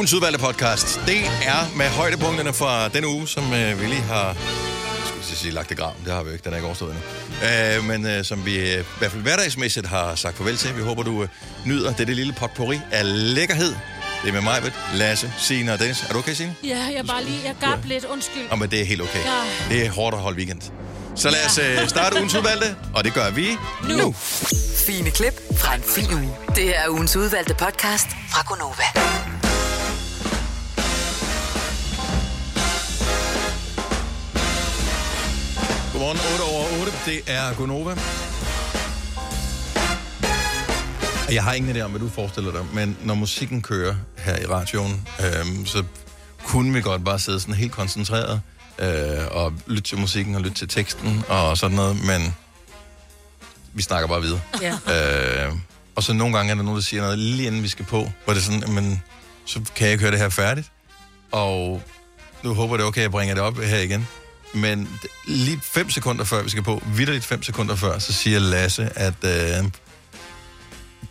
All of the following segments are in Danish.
Ugens udvalgte podcast. Det er med højdepunkterne fra den uge, som øh, vi lige har jeg skulle sige, lagt i graven. Det har vi jo ikke, den er ikke overstået endnu. Øh, men øh, som vi øh, i hvert fald hverdagsmæssigt har sagt farvel til. Vi håber, du øh, nyder det, det lille potpourri af lækkerhed. Det er med mig, Lasse, Signe og Dennis. Er du okay, Signe? Ja, jeg er bare lige, jeg gab lidt, undskyld. Jamen, det er helt okay. Ja. Det er hårdt at holde weekend. Så lad os øh, starte ugens udvalgte, og det gør vi nu. nu. Fine klip fra en fin uge. Det er ugens udvalgte podcast fra Gonova. Godmorgen, 8 over 8. Det er Gonova. Jeg har ingen idé om, hvad du forestiller dig, men når musikken kører her i radioen, øhm, så kunne vi godt bare sidde sådan helt koncentreret øh, og lytte til musikken og lytte til teksten og sådan noget, men vi snakker bare videre. Ja. Øh, og så nogle gange er der nogen, der siger noget lige inden vi skal på, hvor det er sådan, men så kan jeg ikke høre det her færdigt. Og nu håber det okay, at jeg bringer det op her igen. Men lige fem sekunder før vi skal på, vidderligt fem sekunder før, så siger Lasse, at øh,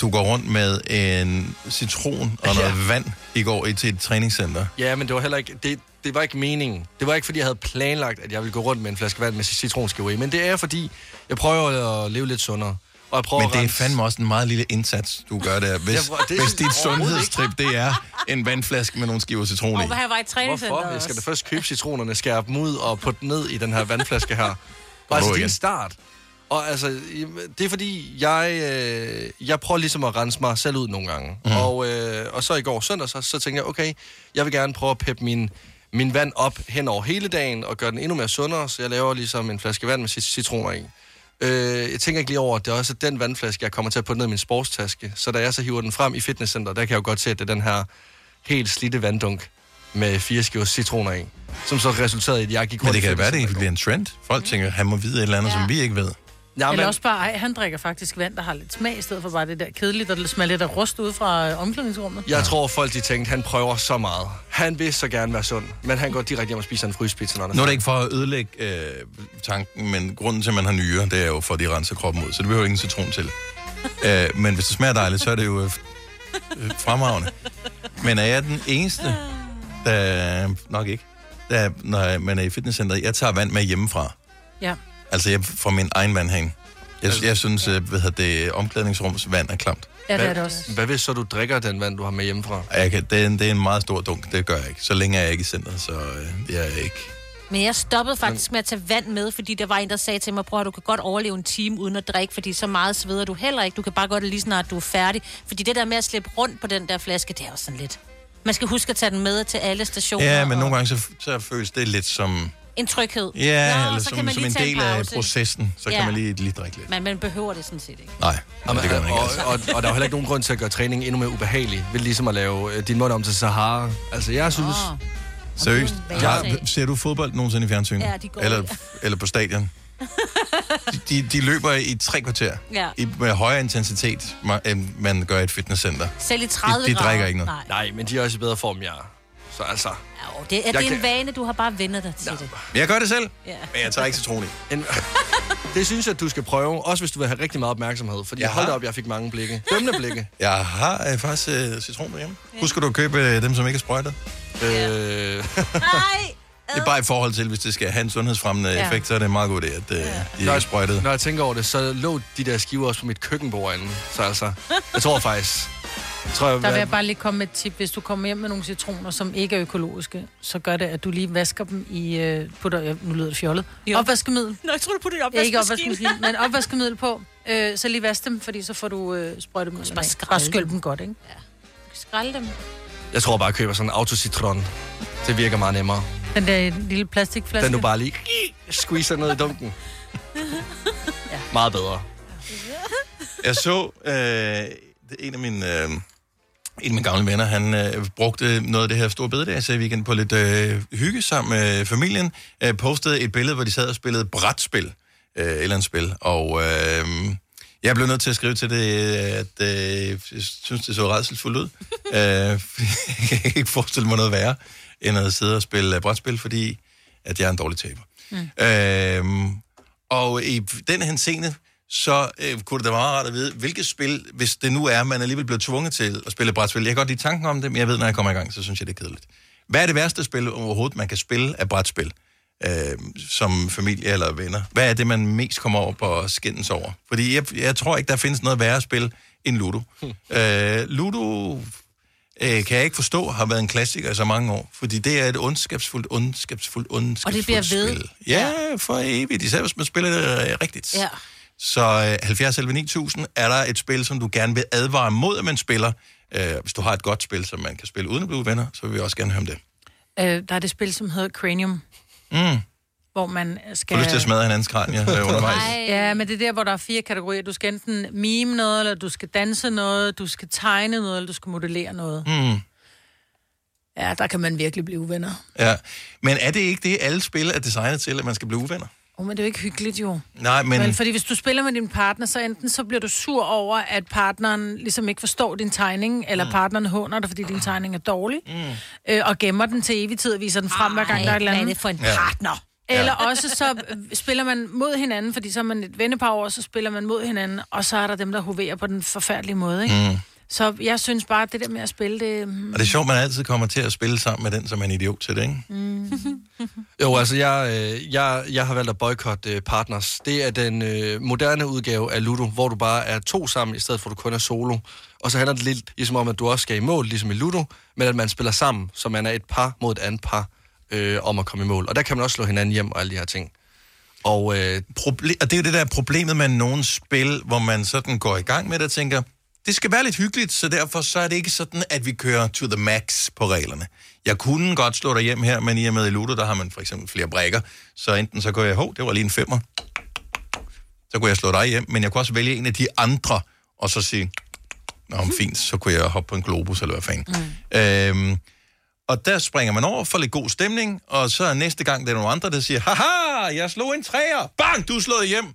du går rundt med en citron og noget Ja. vand i går i til et træningscenter. Ja, men det var heller ikke... Det, det var ikke meningen. Det var ikke, fordi jeg havde planlagt, at jeg ville gå rundt med en flaske vand med citronskiver i. Men det er, fordi jeg prøver at leve lidt sundere. Og jeg prøver Men det er fandme også en meget lille indsats, du gør der. Hvis, hvor- det er hvis dit sundhedstrip, det er en vandflaske med nogle skiver citron i. Og hvad her var i træningscenter Hvorfor? Jeg skal da først købe citronerne, skære dem ud og putte dem ned i den her vandflaske her. Og altså, det er en start. Og altså, det er fordi, jeg, øh, jeg prøver ligesom at rense mig selv ud nogle gange. Mm. Og, øh, og så i går søndag, så, så tænkte jeg, okay, jeg vil gerne prøve at peppe min, min vand op hen over hele dagen, og gøre den endnu mere sundere, så jeg laver ligesom en flaske vand med cit- citroner i. Øh, jeg tænker ikke lige over, at det er også den vandflaske, jeg kommer til at putte ned i min sportstaske. Så da jeg så hiver den frem i fitnesscenter, der kan jeg jo godt se, at det er den her helt slidte vanddunk med fire skiver citroner i. Som så resulterede i, at jeg gik Men rundt det i kan være, det bliver en trend. Folk tænker, at han må vide et eller andet, Ja. som vi ikke ved. Ja, Eller men, også bare, ej, han drikker faktisk vand, der har lidt smag, i stedet for bare det der kedelige, der smager lidt af rust ud fra øh, omklædningsrummet. jeg tror, folk de tænkte, han prøver så meget. Han vil så gerne være sund, men han går direkte hjem og spiser en frysepizza, når han Nu er det ikke for at ødelægge øh, tanken, men grunden til, at man har nyre, det er jo for, at de renser kroppen ud. Så det behøver ingen citron til. øh, men hvis det smager dejligt, så er det jo øh, øh, fremragende. Men er jeg den eneste, der... Nok ikke. Der, når man er i fitnesscenteret, jeg tager vand med hjemmefra. Ja. Altså jeg fra min egen vandhane. Jeg, jeg synes, øh, hvad hedder det, omklædningsrums vand er klamt. Ja, det er det også. Hvad hvis så du drikker den vand, du har med hjemmefra? Jeg kan, det, er en, det er en meget stor dunk, det gør jeg ikke. Så længe er jeg ikke i centret, så øh, jeg er ikke... Men jeg stoppede faktisk med at tage vand med, fordi der var en, der sagde til mig, prøv at du kan godt overleve en time uden at drikke, fordi så meget sveder du heller ikke. Du kan bare godt lige snart, du er færdig. Fordi det der med at slippe rundt på den der flaske, det er jo sådan lidt... Man skal huske at tage den med til alle stationer. Ja, men og nogle gange så, så føles det lidt som... En tryghed. Ja, Nå, eller så som, kan man som lige en del af processen, så ja. Ja. kan man lige, lige drikke lidt. Men man behøver det sådan set ikke. Nej, Jamen, det gør man ikke. og, Altså. og, og, der er heller ikke nogen grund til at gøre træningen endnu mere ubehagelig, ved ligesom at lave øh, din mund om til Sahara. Altså, jeg synes... Åh. Seriøst, er hverdag. ser du fodbold nogensinde i fjernsynet? Ja, de går eller, eller på stadion? De, de, de løber i tre kvarter Ja. i, med højere intensitet, end man gør i et fitnesscenter. Selv i 30 de drikker grader. ikke noget. Nej. Nej, men de er også i bedre form, jeg er. Så altså... Jo, det er, Jeg det er en kan- vane, du har bare vendt dig til det. Men jeg gør det selv, Ja. men jeg tager ikke citron i. En, det synes jeg, at du skal prøve, også hvis du vil have rigtig meget opmærksomhed. Fordi Jeg hold da op, jeg fik mange blikke. Dømmende blikke. Jeg har øh, faktisk øh, citron derhjemme. Husker du at købe øh, dem, som ikke er sprøjtet? øh, Nej! Det er bare i forhold til, hvis det skal have en sundhedsfremmende Ja. effekt, så er det en meget god idé, at øh, de ikke er sprøjtet. når jeg tænker over det, så lå de der skiver også på mit køkkenbord inde. Så altså, jeg tror faktisk... Jeg tror, jeg, Der vil jeg bare lige komme med et tip. Hvis du kommer hjem med nogle citroner, som ikke er økologiske, så gør det, at du lige vasker dem i, øh, putter, ja, nu lyder det fjollet, Jo. opvaskemiddel. Nå, jeg tror du putter det op. Ja, ikke opvaskemaskine, men opvaskemiddel på. Øh, så lige vask dem, fordi så får du øh, sprøjtemidler. bare Bare skyld dem. dem godt, ikke? Skrald dem. jeg tror bare, jeg køber sådan en autocitron. Det virker meget nemmere. Den der lille plastikflaske. Den du bare lige squeezer ned i dunken. ja. Meget bedre. Jeg så øh, en af mine... Øh, en af mine gamle venner, han øh, brugte noget af det her store bededags weekend på lidt øh, hygge sammen med familien. Øh, postede et billede, hvor de sad og spillede brætspil, øh, et eller andet spil. Og øh, jeg blev nødt til at skrive til det, at øh, jeg synes, det så redselsfuldt ud. øh, jeg kan ikke forestille mig noget værre, end at sidde og spille øh, brætspil, fordi at jeg er en dårlig taber. Mm. Øh, og i den her scene, så øh, kunne det da være meget rart at vide, hvilket spil, hvis det nu er, man alligevel bliver tvunget til at spille brætspil. Jeg kan godt lide tanken om det, men jeg ved, når jeg kommer i gang, så synes jeg, det er kedeligt. Hvad er det værste spil overhovedet, man kan spille af brætspil? Øh, som familie eller venner. Hvad er det, man mest kommer over og skændes over? Fordi jeg, jeg tror ikke, der findes noget værre spil end Ludo. øh, Ludo øh, kan jeg ikke forstå, har været en klassiker i så mange år. Fordi det er et ondskabsfuldt, ondskabsfuldt, ondskabsfuldt Og det bliver ved. spil. Ja, for evigt. Især hvis man spiller det øh, rigtigt. Ja. Så øh, 70 11 9000 er der et spil, som du gerne vil advare mod, at man spiller. Øh, hvis du har et godt spil, som man kan spille uden at blive venner, så vil vi også gerne høre om det. Øh, der er det spil, som hedder Cranium. Mm. Hvor man skal... Du lyst til at smadre hinandens kranie øh, undervejs? Nej. Ja, men det er der, hvor der er fire kategorier. Du skal enten mime noget, eller du skal danse noget, du skal tegne noget, eller du skal modellere noget. Mm. Ja, der kan man virkelig blive uvenner. Ja. Men er det ikke det, alle spil er designet til, at man skal blive uvenner? Oh, men det er jo ikke hyggeligt, jo. Nej, men... Men fordi hvis du spiller med din partner, så enten så bliver du sur over, at partneren ligesom ikke forstår din tegning, eller mm. partneren håner dig, fordi din tegning er dårlig, mm. øh, og gemmer den til evig tid og viser den frem, hver gang der er et eller Hvad er andet. det for en Ja. partner? Eller også så spiller man mod hinanden, fordi så er man et vennepar over, så spiller man mod hinanden, og så er der dem, der hoverer på den forfærdelige måde, ikke? Mm. Så jeg synes bare, at det der med at spille, det... mm, Og det er sjovt, man altid kommer til at spille sammen med den, som er en idiot til det, ikke? Jo, altså jeg, øh, jeg, jeg har valgt at boykotte øh, Partners. Det er den øh, moderne udgave af Ludo, hvor du bare er to sammen, i stedet for at du kun er solo. Og så handler det lidt ligesom om, at du også skal i mål, ligesom i Ludo, men at man spiller sammen, så man er et par mod et andet par øh, om at komme i mål. Og der kan man også slå hinanden hjem og alle de her ting. Og øh, Proble- og det er jo det der problemet med nogle spil, hvor man sådan går i gang med det og tænker, det skal være lidt hyggeligt, så derfor så er det ikke sådan, at vi kører to the max på reglerne. Jeg kunne godt slå dig hjem her, men i og med i Ludo, der har man for eksempel flere brækker, så enten så går jeg, hov, det var lige en femmer, så kunne jeg slå dig hjem, men jeg kunne også vælge en af de andre, og så sige, Nå, men fint, så kunne jeg hoppe på en globus, eller hvad fanden. Mm. Øhm, og der springer man over for lidt god stemning, og så er næste gang, der er nogle andre, der siger, haha, jeg slog en træer, bang, du er slået hjem.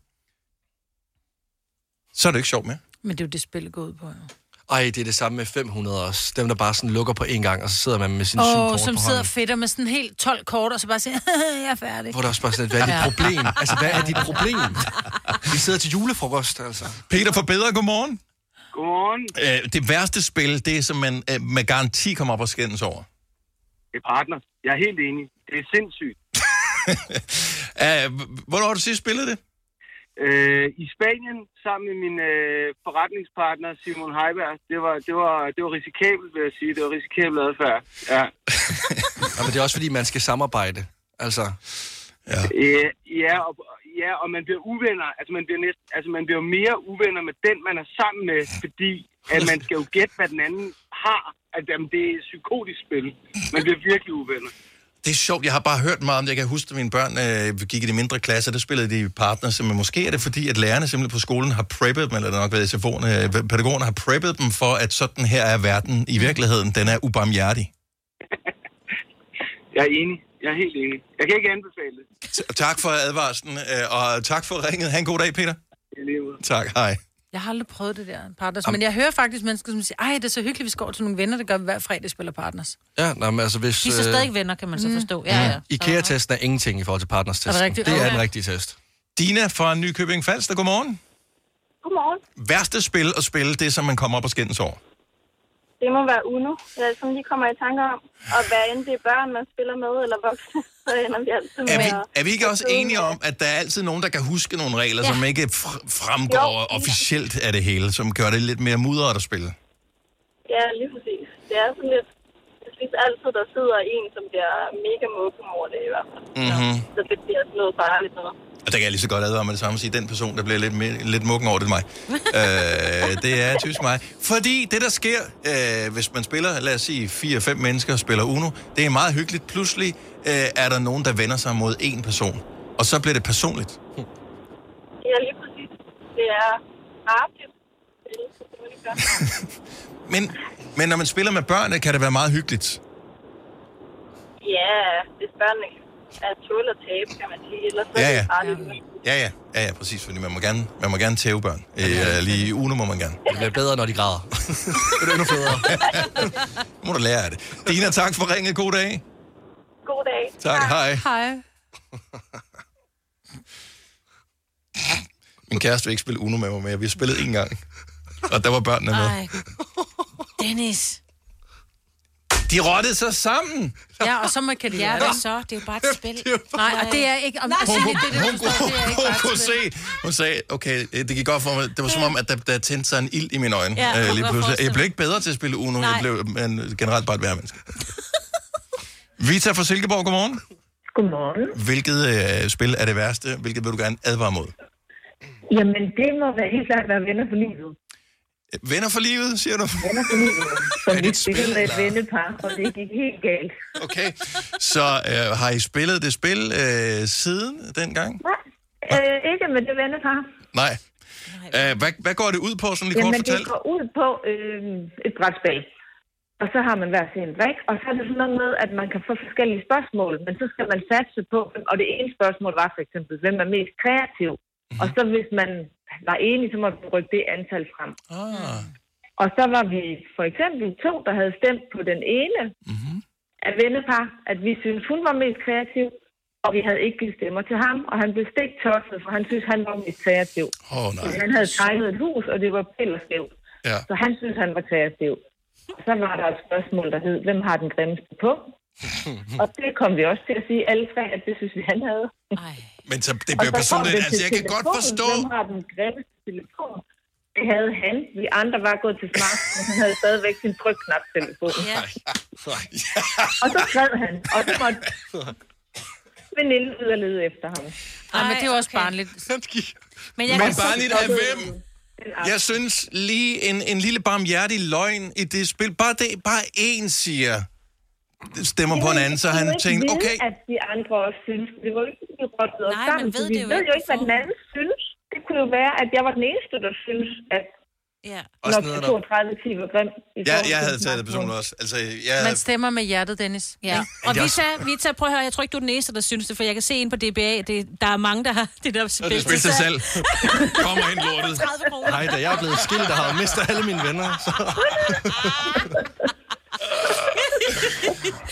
Så er det ikke sjovt mere. Men det er jo det, spillet går ud på, jo. ej, det er det samme med 500 også. Dem, der bare sådan lukker på en gang, og så sidder man med sin syv Åh, kort som på sidder hånden. fedt med sådan helt 12 kort, og så bare siger, jeg er færdig. Hvor der også bare sådan, hvad er dit problem? Altså, hvad er dit problem? Vi sidder til julefrokost, altså. Peter for bedre, godmorgen. Godmorgen. Øh, det værste spil, det er, som man øh, med garanti kommer op og skændes over. Det er partner. Jeg er helt enig. Det er sindssygt. Øh, hvornår har du sidst spillet det? Øh, I Spanien, sammen med min øh, forretningspartner Simon Heiberg, det var, det, var, det var risikabelt, vil jeg sige. Det var risikabelt adfærd. Ja. Ja, men det er også, fordi man skal samarbejde. Altså, Øh, ja, og, ja, og man bliver uvenner. Altså man bliver, næsten, altså, man bliver mere uvenner med den, man er sammen med, fordi at man skal jo gætte, hvad den anden har. At jamen, det er et psykotisk spil. Man bliver virkelig uvenner. Det er sjovt, jeg har bare hørt meget om det. Jeg kan huske, at mine børn øh, gik i de mindre klasser, der spillede de partners, men måske er det fordi, at lærerne simpelthen på skolen har preppet dem, eller det nok været SFO'erne, øh, pædagogerne har preppet dem for, at sådan her er verden i virkeligheden. Den er ubarmhjertig. Jeg er enig. Jeg er helt enig. Jeg kan ikke anbefale det. Tak for advarslen, øh, og tak for ringet. Ha' en god dag, Peter. Tak, hej. Jeg har aldrig prøvet det der, partners. Men jeg hører faktisk mennesker, som siger, ej, det er så hyggeligt, vi skal over til nogle venner, der gør vi hver fredag spiller partners. ja, nej, men altså hvis... De er så stadig venner, kan man så forstå. Ja, ja. IKEA-testen er ingenting i forhold til partners-testen. Er det? Det er Okay. den rigtige test. Dina fra Nykøbing Falster, godmorgen. Godmorgen. Værste spil at spille, det som man kommer op og skændes over. Det må være Uno, jeg som lige kommer i tanke om. Og hvad end det er børn, man spiller med, eller voksne, så ender vi altid med Er vi, at- er vi ikke også enige om, at der er altid nogen, der kan huske nogle regler, ja. Som ikke fr- fremgår Jo. officielt af det hele, som gør det lidt mere mudret at spille? Ja, lige præcis. Det er sådan lidt... Jeg synes altid, der sidder en, som bliver mega mukken over det i hvert fald. Mm-hmm. Så det bliver sådan noget farligt noget. Og der kan jeg lige så godt advare med det samme og sige, den person, der bliver lidt, mere, lidt mukken over, det mig. øh, det er typisk mig. Fordi det, der sker, øh, hvis man spiller, lad os sige, fire-fem mennesker og spiller Uno, det er meget hyggeligt. Pludselig øh, er der nogen, der vender sig mod en person. Og så bliver det personligt. Ja, lige præcis. Det er gør. Men, men når man spiller med børn, kan det være meget hyggeligt. Ja, hvis børnene er tål at tabe, kan man sige. Ellers så Ja, er ja. det farligt. Ja, ja, ja, ja præcis, fordi man må gerne, man må gerne tæve børn. Øh, lige i Uno må man gerne. Det bliver bedre, når de græder. det er endnu federe. Nu må du lære af det. Dina, tak for ringet. God dag. God dag. Tak, hej. Hej. Min kæreste vil ikke spille Uno med mig mere. Vi har spillet en gang. Og der var børnene med. Ej. Dennis. De rottede sig sammen. Ja, og så må kan de Ja, hvad så? Det er jo bare et spil. Nej, og det er ikke... Om, Nej. Hun, det, det, hun, det, hun, er hun bare kunne se, hun sagde, okay, det gik godt for mig. Det var som om, at der, der tændte sig en ild i mine øjne. Ja, jeg øh, lige pludselig. Jeg blev ikke bedre til at spille Uno. Jeg Nej. blev men, generelt bare et værre menneske. Vita fra Silkeborg, godmorgen. Godmorgen. Hvilket øh, spil er det værste? Hvilket vil du gerne advare mod? Jamen, det må være helt klart være venner for livet. Venner for livet, siger du? Venner for livet. Som Er det vi et spil, spillede med et vennepar, og det gik helt galt. Okay. Så øh, har I spillet det spil øh, siden dengang? Nej, øh, ikke med det vennepar. Nej. Øh, hvad, hvad går det ud på, sådan lige kort Jamen, det fortalt? går ud på øh, et brætspil. Og så har man hver sin drik, og så er det sådan noget med, at man kan få forskellige spørgsmål, men så skal man satse på, og det ene spørgsmål var for eksempel, hvem er mest kreativ? Og så hvis man var enig, så måtte man rykke det antal frem. Ah. Og så var vi for eksempel to, der havde stemt på den ene Mm-hmm. af vennepar, at vi synes hun var mest kreativ, og vi havde ikke givet stemmer til ham, og han blev stigt tosset, for han synes, han var mest kreativ. Oh, nej. Han havde tegnet et hus, og det var pillerskævt. Ja. Så han synes, han var kreativ. Og så var der et spørgsmål, der hed, hvem har den grimmeste på? og det kom vi også til at sige alle tre, at det synes vi, han havde. Ej. Men så, det kom personligt. Altså, jeg kan godt forstå... Hvem har den grimmeste telefon? Det havde han. Vi andre var gået til smartphone, men han havde stadigvæk sin trykknap-telefon. Ja. Og så skrev han, og så måtte veninden ud og lede efter ham. Nej, men det er jo også okay. barnligt. Men jeg Men kan barnligt af hvem? Jeg synes lige en, en lille barmhjertig løgn i det spil. Bare det, bare én siger, stemmer på en anden, så han tænkte, okay, at de andre også synes. Det var jo ikke, vi rottede os Nej, sammen. man ved vi det jo ved jo ikke, hvad den anden synes. Det kunne jo være, at jeg var den eneste, der synes, at Ja. Også nederen. 32 10 var grim. i ja, jeg havde taget det personligt også. Altså, jeg, Man stemmer med hjertet, Dennis. Ja. Og det er Vita, Vita, prøv at høre, jeg tror ikke, du er den eneste, der synes det, for jeg kan se ind på DBA, det, der er mange, der har det der spil, det spil til salg. Kommer ind lortet. 30 kroner. Nej, da jeg er blevet skilt og har mistet alle mine venner, så...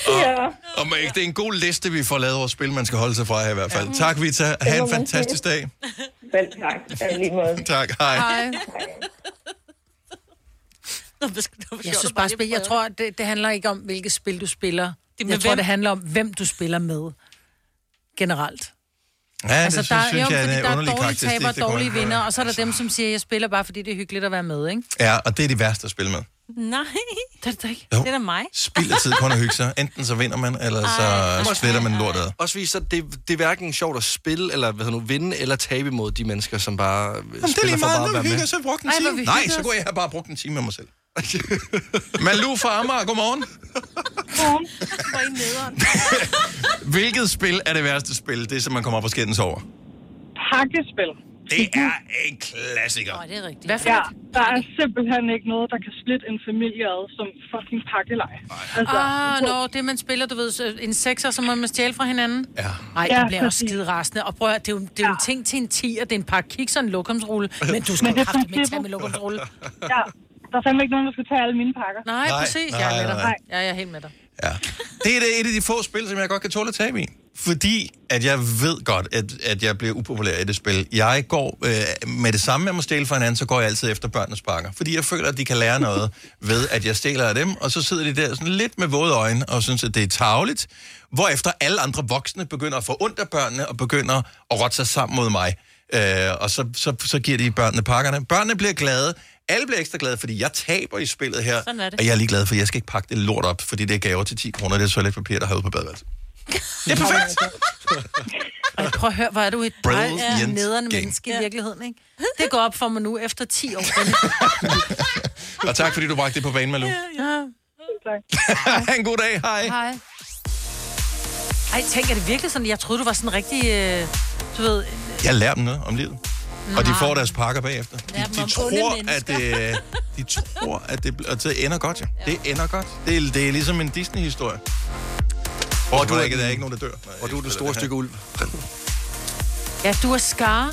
Ja, Og man, det er en god liste, vi får lavet over spil, man skal holde sig fra her i hvert fald. Tak, Vita. Ha' må en fantastisk dag. selv tak. Ja, lige måde. Tak, hej. Hej. Jeg synes bare, spil, jeg tror, det, det handler ikke om, hvilket spil du spiller. Det Det med jeg tror, hvem? det handler om, hvem du spiller med. Generelt. Ja, det Altså, synes, der, synes jo, jeg er en der er dårlige det kommer dårlige vinder, og så er der dem, som siger, jeg spiller bare, fordi det er hyggeligt at være med, ikke? Ja, og det er de værste at spille med. Nej, Det er det da ikke. Jo. det er da mig. Spild af tid kun at hygge sig. Enten så vinder man, eller så ej, splitter man lortet. ad. Også viser, at det, det er hverken sjovt at spille, eller hvad nu, vinde eller tabe imod de mennesker, som bare Jamen, det er spiller lige for bare meget, at nu være hygger med. jeg så brugt en Ej, hvor time. vi Nej, hygger så kunne jeg have bare brugt en time med mig selv. Malu fra Amager, godmorgen. Hvor er I nederen? Hvilket spil er det værste spil? Det, som man kommer op og skændes over. Hakkespil. Det er en klassiker. Nå, det er rigtigt. Hvad for Ja, der er simpelthen ikke noget, der kan splitte en familie ad som fucking pakkelej. Altså, Ah, nå, det man spiller, du ved, en sekser, så må man stjæle fra hinanden. Ja. Nej, Ja, det bliver også skide rasende. Og prøv at, det er jo, det er jo en ting til en 10, og det er en par kiks og en lokumsrulle. Men du skal kraftigt med tage med lokumsrulle. ja, der er fandme ikke nogen, der skal tage alle mine pakker. Nej, Nej, præcis. nej, jeg er med dig. nej. Ja, jeg er helt med dig. Ja. Det er det- et af de få spil, som jeg godt kan tåle at tabe i. Fordi at jeg ved godt, at, at jeg bliver upopulær i det spil. Jeg går øh, med det samme, jeg må stjæle fra hinanden, så går jeg altid efter børnenes pakker. Fordi jeg føler, at de kan lære noget ved, at jeg stjæler af dem. Og så sidder de der sådan lidt med våde øjne og synes, at det er tavligt. Hvorefter alle andre voksne begynder at få ondt af børnene og begynder at rotte sig sammen mod mig. Øh, og så, så, så giver de børnene pakkerne. Børnene bliver glade. Alle bliver ekstra glade, fordi jeg taber i spillet her. Sådan er det. Og jeg er lige glad, for jeg skal ikke pakke det lort op, fordi det er gaver til 10 kroner. Det er toiletpapir, der har ude på badeværelset. Det er perfekt. Ej, prøv at høre, hvor er du et ja, nederen menneske i virkeligheden, ikke? Det går op for mig nu efter 10 år. Og tak, fordi du bragte det på banen, Malou. Ja, Ha' en god dag. Hej. hej. Ej, tænk, er det virkelig sådan? Jeg troede, du var sådan rigtig, øh, du ved... Jeg lærer dem noget om livet. Og de får deres pakker bagefter. De, dem de, tror, at det, de tror, at det, at det ender godt. Ja. Det ender godt. Det er, det er ligesom en Disney-historie. Og du er ikke, der er ikke nogen, der dør. Og du er det store stykke ulv. Ja, du er skar.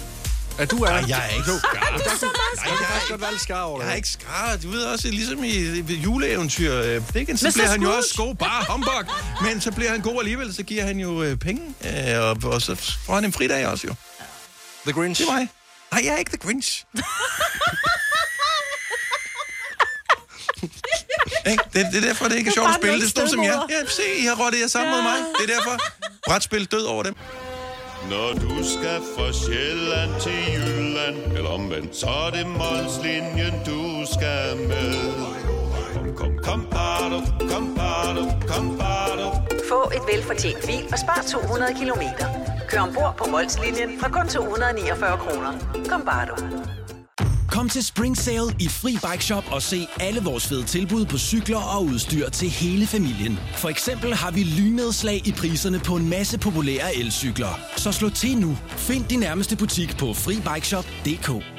Ja, du er. Nej, jeg er ikke skar. Nej, jeg kan faktisk godt lidt skar over Jeg det. er ikke skar. Du ved også, ligesom i, i juleeventyr. øh, Dickens, så bliver han jo også god. Bare humbug. Men så bliver han god alligevel. Så giver han jo øh, penge. Øh, og, og så får han en fridag også jo. The Grinch. Det er mig. Nej, jeg er ikke The Grinch. Ikke? det, det er derfor, det ikke er Det er sjovt at spille. Det er sådan som jeg. Ja, se, I har rådet jer sammen mod mig. Det er derfor. Brætspil død over dem. Når du skal fra Sjælland til Jylland Eller omvendt, så er det Molslinjen, du skal med Kom, kom, kom, bado, kom, bado, kom, bado. Få et velfortjent bil og spar 200 kilometer. Kør ombord på Molslinjen fra kun 249 kroner. Kom bare du. Kom til Spring Sale i Fri Bike Shop og se alle vores fede tilbud på cykler og udstyr til hele familien. For eksempel har vi lynedslag i priserne på en masse populære elcykler. Så slå til nu. Find din nærmeste butik på FriBikeShop.dk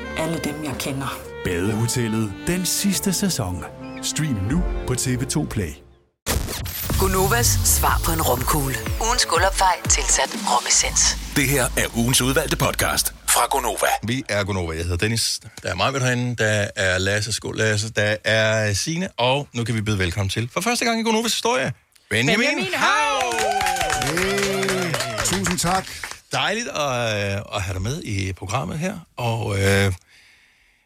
alle dem, jeg kender. Badehotellet den sidste sæson. Stream nu på TV2 Play. Gunovas svar på en rumkugle. Ugens guldopfej tilsat romessens. Det her er ugens udvalgte podcast fra Gonova. Vi er Gonova. Jeg hedder Dennis. Der er Marvind herinde. Der er Lasse Skål Lasse. Der er Sine Og nu kan vi byde velkommen til for første gang i Gonovas historie. Benjamin, Benjamin Hav! Hey, tusind tak. Dejligt at, øh, at have dig med i programmet her. Og øh,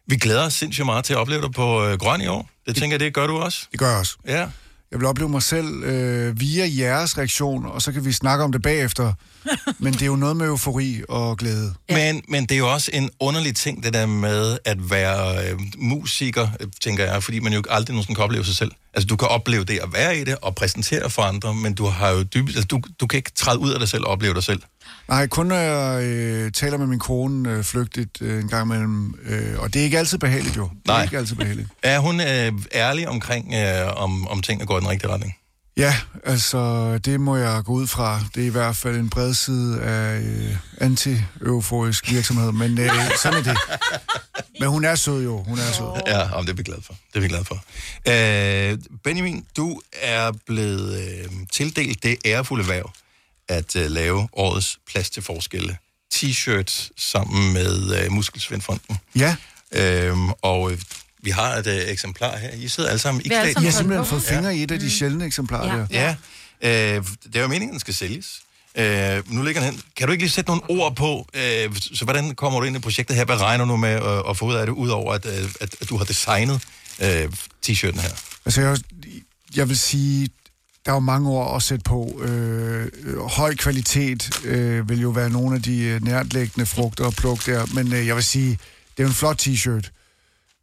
vi glæder os sindssygt meget til at opleve dig på øh, Grøn i år. Det tænker jeg, det gør du også. Det gør jeg også. Ja. Jeg vil opleve mig selv øh, via jeres reaktion, og så kan vi snakke om det bagefter. Men det er jo noget med eufori og glæde. Men, men det er jo også en underlig ting, det der med at være øh, musiker, øh, tænker jeg, fordi man jo aldrig nogensinde kan opleve sig selv. Altså, du kan opleve det at være i det og præsentere for andre, men du har jo dybest, altså, du, du kan ikke træde ud af dig selv og opleve dig selv. Nej, kun når jeg øh, taler med min kone øh, flygtigt øh, en gang imellem. Øh, og det er ikke altid behageligt jo. Det er Nej. ikke altid behageligt. Er hun øh, ærlig omkring, øh, om, om tingene går i den rigtige retning? Ja, altså det må jeg gå ud fra. Det er i hvert fald en bred side af øh, anti-euforisk virksomhed, men øh, sådan er det. Men hun er sød jo, hun er sød. Ja, om det er vi glade for. Det er vi glade for. Øh, Benjamin, du er blevet øh, tildelt det ærefulde værv at øh, lave årets plads til forskelle t-shirt sammen med øh, Muskelsvindfonden. Ja. Øhm, og øh, vi har et øh, eksemplar her. I sidder alle sammen i klædt. I har simpelthen fået fingre i et af de sjældne eksemplarer der. Ja. ja. Øh, det er jo meningen, den skal sælges. Øh, nu ligger den hen. Kan du ikke lige sætte nogle ord på, øh, så hvordan kommer du ind i projektet her? Hvad regner du med at, at få ud af det, udover at, øh, at, at du har designet øh, t-shirten her? Altså, jeg, jeg vil sige, der er jo mange ord at sætte på. Øh, høj kvalitet øh, vil jo være nogle af de øh, nærtlæggende frugter og pluk der, men øh, jeg vil sige, det er jo en flot t-shirt.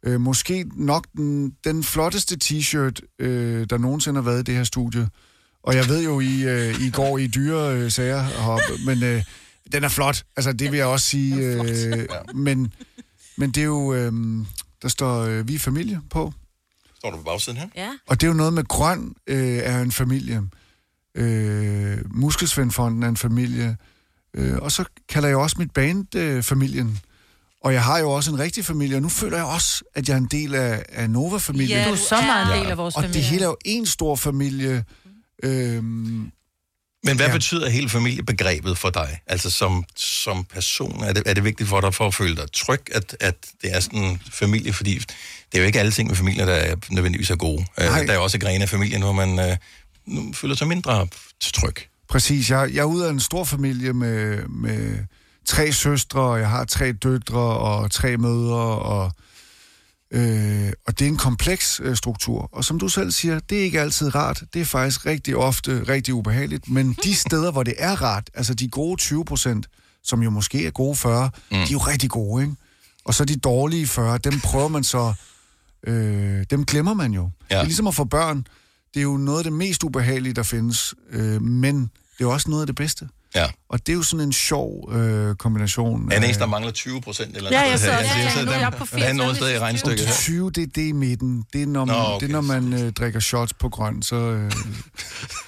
Øh, måske nok den, den flotteste t-shirt, øh, der nogensinde har været i det her studie. Og jeg ved jo, I, øh, I går i dyre øh, sager heroppe, men øh, den er flot. Altså, det vil jeg også sige. Øh, men, men det er jo... Øh, der står øh, Vi er familie på. Står du på bagsiden her? Ja. Og det er jo noget med grøn øh, er en familie. Øh, Muskelsvendfonden er en familie. Øh, og så kalder jeg også mit band øh, familien. Og jeg har jo også en rigtig familie, og nu føler jeg også, at jeg er en del af, af Nova-familien. Ja, du er så meget en del af vores og familie. det hele er jo en stor familie. Øhm, Men hvad ja. betyder hele familiebegrebet for dig? Altså som, som person, er det, er det vigtigt for dig for at føle dig tryg, at, at det er sådan en familie? Fordi det er jo ikke alle ting med familier, der er nødvendigvis er gode. Øh, Nej. der er også grene af familien, hvor man øh, nu føler sig mindre tryg. Præcis. Jeg, jeg er ude af en stor familie med, med tre søstre, og jeg har tre døtre og tre mødre, og, øh, og det er en kompleks øh, struktur. Og som du selv siger, det er ikke altid rart. Det er faktisk rigtig ofte rigtig ubehageligt. Men de steder, hvor det er rart, altså de gode 20 procent, som jo måske er gode 40, mm. de er jo rigtig gode, ikke? Og så de dårlige 40, dem prøver man så... Øh, dem glemmer man jo. Ja. Det er ligesom at få børn. Det er jo noget af det mest ubehagelige, der findes. Øh, men det er jo også noget af det bedste. Ja. Og det er jo sådan en sjov øh, kombination. Er af- der mangler 20 procent eller Ja, noget jeg her. ja, ja, Så nu er jeg på Der er 80, noget sted i regnestykket her. 20, det er det i midten. Det er, når man, Nå, okay. det er, når man øh, drikker shots på grøn, så, øh,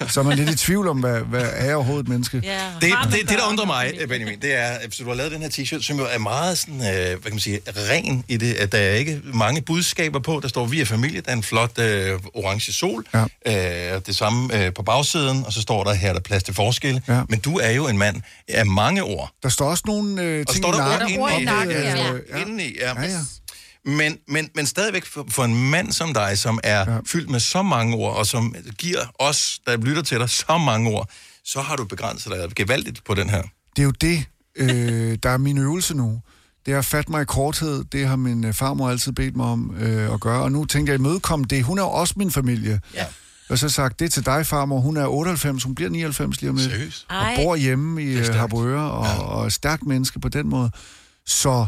så er man lidt i tvivl om, hvad, hvad er jeg overhovedet et menneske. Ja. Det, det, det, der undrer mig, Benjamin, det er, at du har lavet den her t-shirt, som jo er meget sådan, øh, hvad kan man sige, ren i det, at der er ikke mange budskaber på. Der står, vi er familie, der er en flot øh, orange sol. Ja. Øh, det samme øh, på bagsiden, og så står der, her er der plads til forskel. Ja. Men du er jo en mand af mange ord. Der står også nogle øh, Og ting står i der ord inde i? nakken, Ja, øh, ja. ja. Indeni, ja. Ja, ja. Men, men, men stadigvæk for, for en mand som dig, som er ja. fyldt med så mange ord, og som giver os, der lytter til dig, så mange ord, så har du begrænset dig gevaldigt på den her. Det er jo det, øh, der er min øvelse nu. Det er at fatte mig i korthed. Det har min øh, farmor altid bedt mig om øh, at gøre. Og nu tænker jeg at imødekomme det. Hun er jo også min familie. Ja. Og så sagt, det er til dig, farmor. Hun er 98, hun bliver 99 lige om lidt. Seriøst? Og Ej. bor hjemme i øh, Harboøre og, ja. og er stærkt menneske på den måde. Så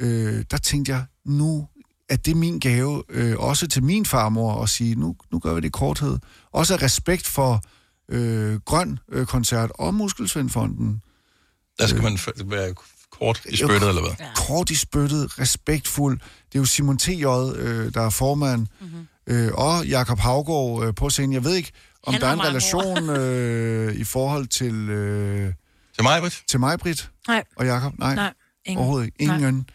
øh, der tænkte jeg, nu er det min gave, øh, også til min farmor, at sige, nu, nu gør vi det i korthed. Også af respekt for øh, Grøn øh, Koncert og Muskelsvindfonden. Der skal man f- være kort i spyttet, eller hvad? Kort i spyttet, respektfuld. Det er jo Simon T.J., øh, der er formand, mm-hmm. Øh, og Jakob Havgård øh, på scenen. Jeg ved ikke, om Han der er en relation øh, i forhold til... Øh, til mig, Britt? Til mig, Britt. Nej. Og Jakob? Nej, Nej, ingen. overhovedet ikke. Ingen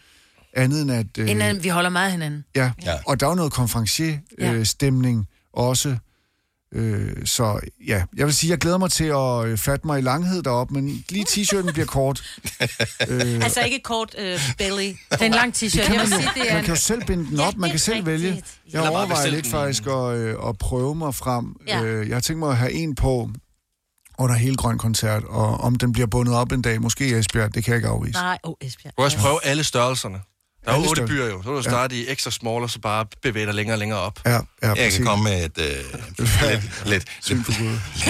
andet end at... Øh... Inden, vi holder meget af hinanden. Ja. ja, og der er jo noget konferencier-stemning også. Øh, så ja, jeg vil sige, jeg glæder mig til at øh, fatte mig i langhed derop, men lige t-shirten bliver kort. øh, Altså ikke kort øh, belly. Det er en lang det t-shirt. kan Jeg man, vil jo, sige, det er man kan jo selv binde den op, man kan selv vælge. Jeg overvejer lidt den. faktisk at, øh, at prøve mig frem. Ja. Øh, jeg har tænkt mig at have en på under hele Grøn Koncert, og om den bliver bundet op en dag, måske i Esbjerg, det kan jeg ikke afvise. Nej, åh, oh, Esbjerg. Du kan også prøve alle størrelserne. Der er otte byer jo. Så kan du starte i ekstra small, og så bare bevæge dig længere og længere op. Ja, ja, Jeg præcis. kan komme med et, øh, lidt, lidt, lidt,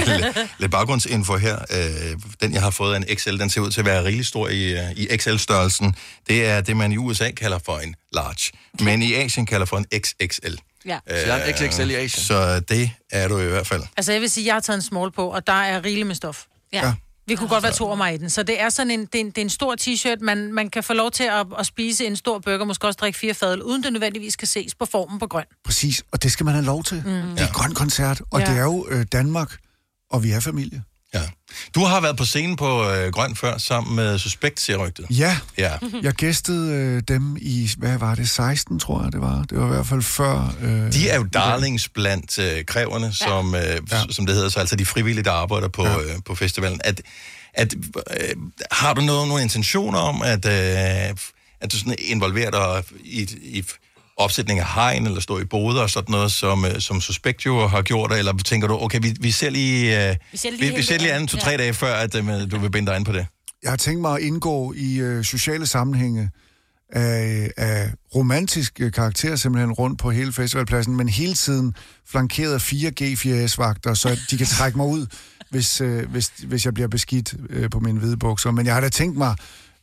lidt, lidt baggrundsinfo her. Øh, den, jeg har fået af en XL, den ser ud til at være rigtig stor i, øh, i XL-størrelsen. Det er det, man i USA kalder for en large, men i Asien kalder for en XXL. Ja. Så jeg er en XXL i Asien. Så det er du i hvert fald. Altså, jeg vil sige, jeg har taget en small på, og der er rigeligt med stof. Ja. Vi kunne godt være to mig i den. Så det er sådan en, det er en, det er en stor t-shirt. Man, man kan få lov til at, at spise en stor burger, måske også drikke fire fadøl, uden det nødvendigvis skal ses på formen på grøn. Præcis, og det skal man have lov til. Mm. Det er Grøn Koncert, og Ja. det er jo øh, Danmark, og vi er familie. Ja. Du har været på scenen på øh, Grøn før, sammen med Suspekt, siger rygtet. Ja, Ja. jeg gæstede øh, dem i, hvad var det, 16, tror jeg det var. Det var i hvert fald før... Øh, De er jo darlings blandt øh, kræverne, som, øh, ja. som det hedder, så altså de frivillige, der arbejder på, ja. øh, på festivalen. At, at, øh, har du noget, nogle intentioner om, at, øh, at du sådan involverer dig i, i opsætning af hegn, eller stå i boder og sådan noget, som, øh, som Suspekt jo har gjort, eller tænker du, okay, vi, vi ser lige, øh, Vi ser lige vi, vi ser lige an. anden to-tre Ja. dage før, at øh, du vil binde dig ind på det. Jeg har tænkt mig at indgå i øh, sociale sammenhænge af, af romantisk øh, karakter simpelthen rundt på hele festivalpladsen, men hele tiden flankeret af fire G4S-vagter, så de kan trække mig ud, hvis, øh, hvis, hvis jeg bliver beskidt øh, på mine hvide bukser. Men jeg har da tænkt mig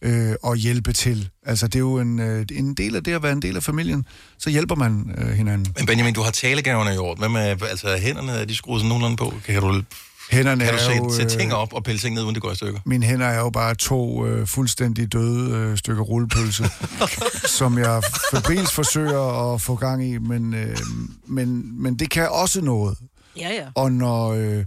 øh, at hjælpe til. Altså, det er jo en, øh, en del af det at være en del af familien. Så hjælper man øh, hinanden. Men Benjamin, du har talegaverne i orden. Hvad med, altså hænderne, er de skruet sådan nogenlunde på? Kan du, Hænderne kan du sætte, jo, sætte øh, ting op og pille ting ned, uden det går i stykker? Mine hænder er jo bare to øh, fuldstændig døde øh, stykker rullepølse, som jeg febrilsk forsøger at få gang i, men, øh, men, men det kan også noget. Ja, ja. Og når, øh,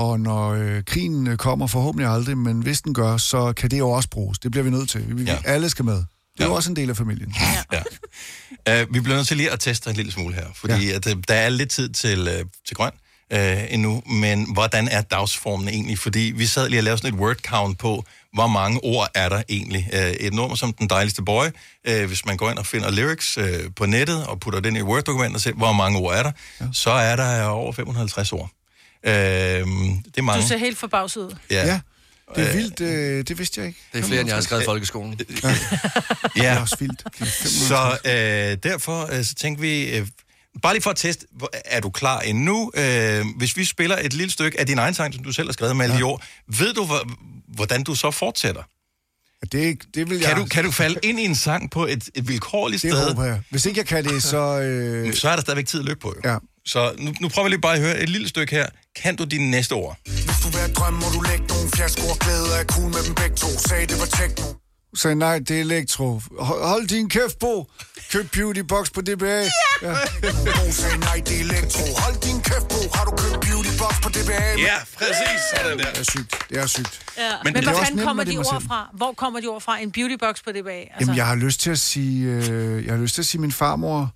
og når øh, krigen øh, kommer, forhåbentlig aldrig, men hvis den gør, så kan det jo også bruges. Det bliver vi nødt til. Vi, Ja. ja. Alle skal med. Det er jo også en del af familien. Ja. Uh, vi bliver nødt til lige at teste en lille smule her, fordi ja. at, uh, der er lidt tid til, uh, til grøn uh, endnu, men hvordan er dagsformen egentlig? Fordi vi sad lige og lavede sådan et word count på, hvor mange ord er der egentlig. Uh, et nummer som Den Dejligste Boy, uh, hvis man går ind og finder lyrics uh, på nettet og putter den i Word-dokument og ser, hvor mange ord er der, ja. så er der over 550 ord. Uh, det er mange. Du ser helt forbavset ud. Ja. Ja, det er Øh, vildt. Øh, det vidste jeg ikke. Det er flere, end jeg har skrevet i folkeskolen. Det Ja. er også vildt. Det 550. Så øh, derfor øh, så tænkte vi, øh, bare lige for at teste, er du klar endnu? Øh, hvis vi spiller et lille stykke af din egen sang, som du selv har skrevet med alle de ord, ved du, hvor, hvordan du så fortsætter? Det, det vil jeg... Kan du, kan du falde ind i en sang på et, et vilkårligt Det sted? håber jeg. Hvis ikke jeg kan det, så... Øh, Så er der stadigvæk tid at løbe på, jo. Ja, Så nu, nu prøver vi lige bare at høre et lille stykke her. Kan du dine næste ord? Hvis du vil have drøm, må du lægge nogle flasker og glæde af cool med dem begge to. Sagde, det var techno. Sagde nej, det er elektro. Hold, hold din kæft, Bo. Køb Beauty Box på DBA. Ja. ja. Sagde nej, det er elektro. Hold din kæft, Bo. Har du købt Beauty Box på DBA? Ja, præcis. Sådan der. Det er sygt. Det er sygt. Ja. Men, Men Men det hvor også fanden nemt, kommer de ord fra? Hvor kommer de ord fra? En beautybox på det bag? Altså, Jamen, jeg har lyst til at sige, øh, jeg har lyst til at sige min farmor.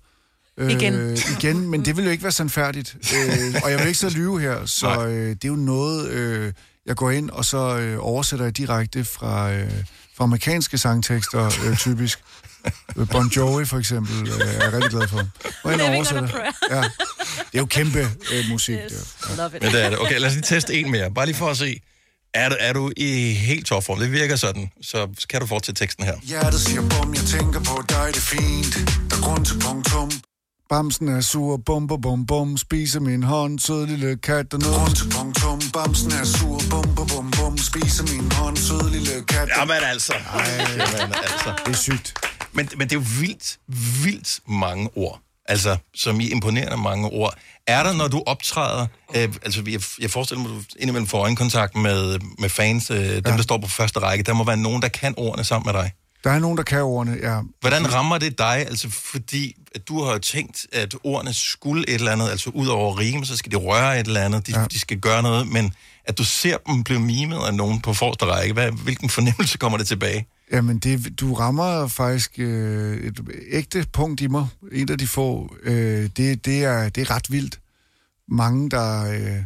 Øh, Igen. igen, men det vil jo ikke være sandfærdigt. Øh, og jeg vil ikke så lyve her, så øh, det er jo noget, øh, jeg går ind, og så øh, oversætter jeg direkte fra, øh, fra amerikanske sangtekster, øh, typisk. Øh, Bon Jovi for eksempel, øh, er jeg rigtig glad for. Og jeg oversætter. Ja. Det er jo kæmpe øh, musik. Yes. Ja. Love it. Ja, det er det. Okay, lad os lige teste en mere. Bare lige for at se. Er du, er du i helt topform? Det virker sådan. Så kan du fortsætte teksten her. Hjertet siger bum, jeg tænker på dig, det er fint. Der er grund til punktum. Bamsen er sur, bum, bum, bum, bum, spiser min hånd, sød lille kat og noget. Grund til punktum, bamsen er sur, bum, bum, bum, bum, spiser min hånd, sød lille kat. Jamen altså. Jamen altså. Det er sygt. Men, men det er jo vildt, vildt mange ord. Altså, som i imponerende mange ord. Er der, når du optræder, øh, altså jeg, jeg forestiller mig, at du indimellem får øjenkontakt med, med fans, øh, dem ja. der står på første række, der må være nogen, der kan ordene sammen med dig. Der er nogen, der kan ordene, ja. Hvordan rammer det dig? Altså, fordi at du har jo tænkt, at ordene skulle et eller andet, altså ud over at rime, så skal de røre et eller andet, de, ja. de skal gøre noget, men at du ser dem blive mimet af nogen på forreste række, hvad, hvilken fornemmelse kommer det tilbage? Jamen, det, du rammer faktisk øh, et ægte punkt i mig. En af de få. Øh, det, det, er, det er ret vildt. Mange, der øh,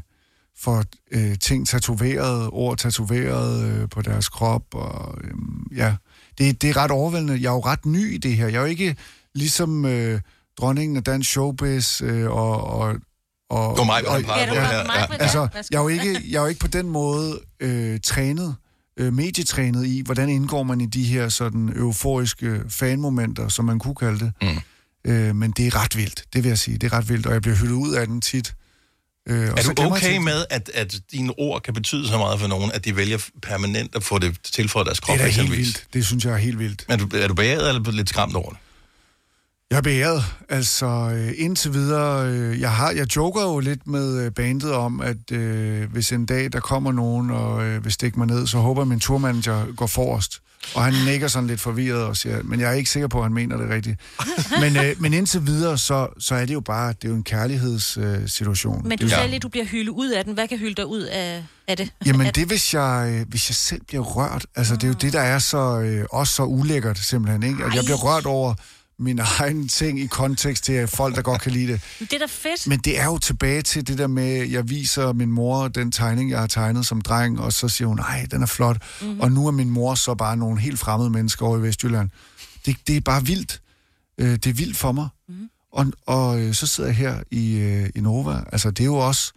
får øh, ting tatoveret, ord tatoveret øh, på deres krop. Og, øh, ja, det, det er ret overvældende. Jeg er jo ret ny i det her. Jeg er jo ikke ligesom øh, dronningen af dansk showbiz øh, og... og og, Det var mig, og- pegede på ja. Ja. Altså, jeg er jo ikke, jeg er jo ikke på den måde øh, trænet, øh, medietrænet i, hvordan indgår man i de her sådan euforiske fanmomenter, som man kunne kalde det. Mm. Øh, men det er ret vildt, det vil jeg sige. Det er ret vildt, og jeg bliver hyldet ud af den tit. Øh, Er du jeg okay tit- med, at, at dine ord kan betyde så meget for nogen, at de vælger permanent at få det tilføjet deres krop, Det er da helt vildt. Det synes jeg er helt vildt. Er du, er du beæret eller lidt skræmt over det? Jeg er beæret. Altså, øh, indtil videre... Øh, jeg, har, jeg joker jo lidt med øh, bandet om, at øh, hvis en dag der kommer nogen og øh, vil stikke mig ned, så håber jeg, at min turmanager går forrest. Og han nikker sådan lidt forvirret og siger, men jeg er ikke sikker på, at han mener det rigtigt. Men, øh, men indtil videre, så, så er det jo bare, det er jo en kærlighedssituation. Øh. Men du sagde lige, du bliver hyldet ud af den. Hvad kan hylde dig ud af, af det? Jamen At- det, hvis jeg, øh, hvis jeg selv bliver rørt, altså det er jo det, der er så, øh, også så ulækkert simpelthen, ikke? At jeg bliver rørt over mine egne ting i kontekst til folk, der godt kan lide det. Det er da fedt. Men det er jo tilbage til det der med, jeg viser min mor den tegning, jeg har tegnet som dreng, og så siger hun, nej, den er flot. Mhm. Mm-hmm. Og nu er min mor så bare nogle helt fremmede mennesker over i Vestjylland. Det, det er bare vildt. Øh, det er vildt for mig. Mhm. Mm-hmm. Og, og øh, så sidder jeg her i, øh, i Nova. Altså, det er jo også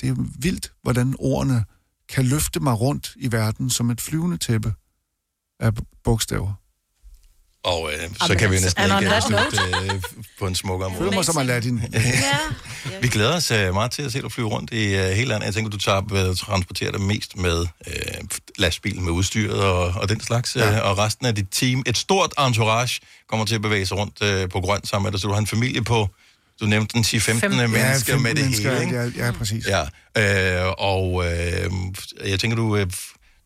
det er vildt, hvordan ordene kan løfte mig rundt i verden som et flyvende tæppe af bogstaver. Og øh, så Jamen, kan vi altså, næsten ikke that slutte øh, på en smukkere måde. føler mig som Aladdin. Vi glæder os øh, meget til at se dig flyve rundt i øh, hele landet. Jeg tænker, du tager, øh, transporterer dig mest med øh, lastbil med udstyret og, og den slags. Ja. Øh, og resten af dit team, et stort entourage, kommer til at bevæge sig rundt øh, på grøn sammen med dig. Så du har en familie på, du nævnte den 10-15 Fem- mennesker Ja, 15 med det mennesker, hele. Ikke? Ja, ja, præcis. Ja, øh, og øh, jeg tænker, du, øh,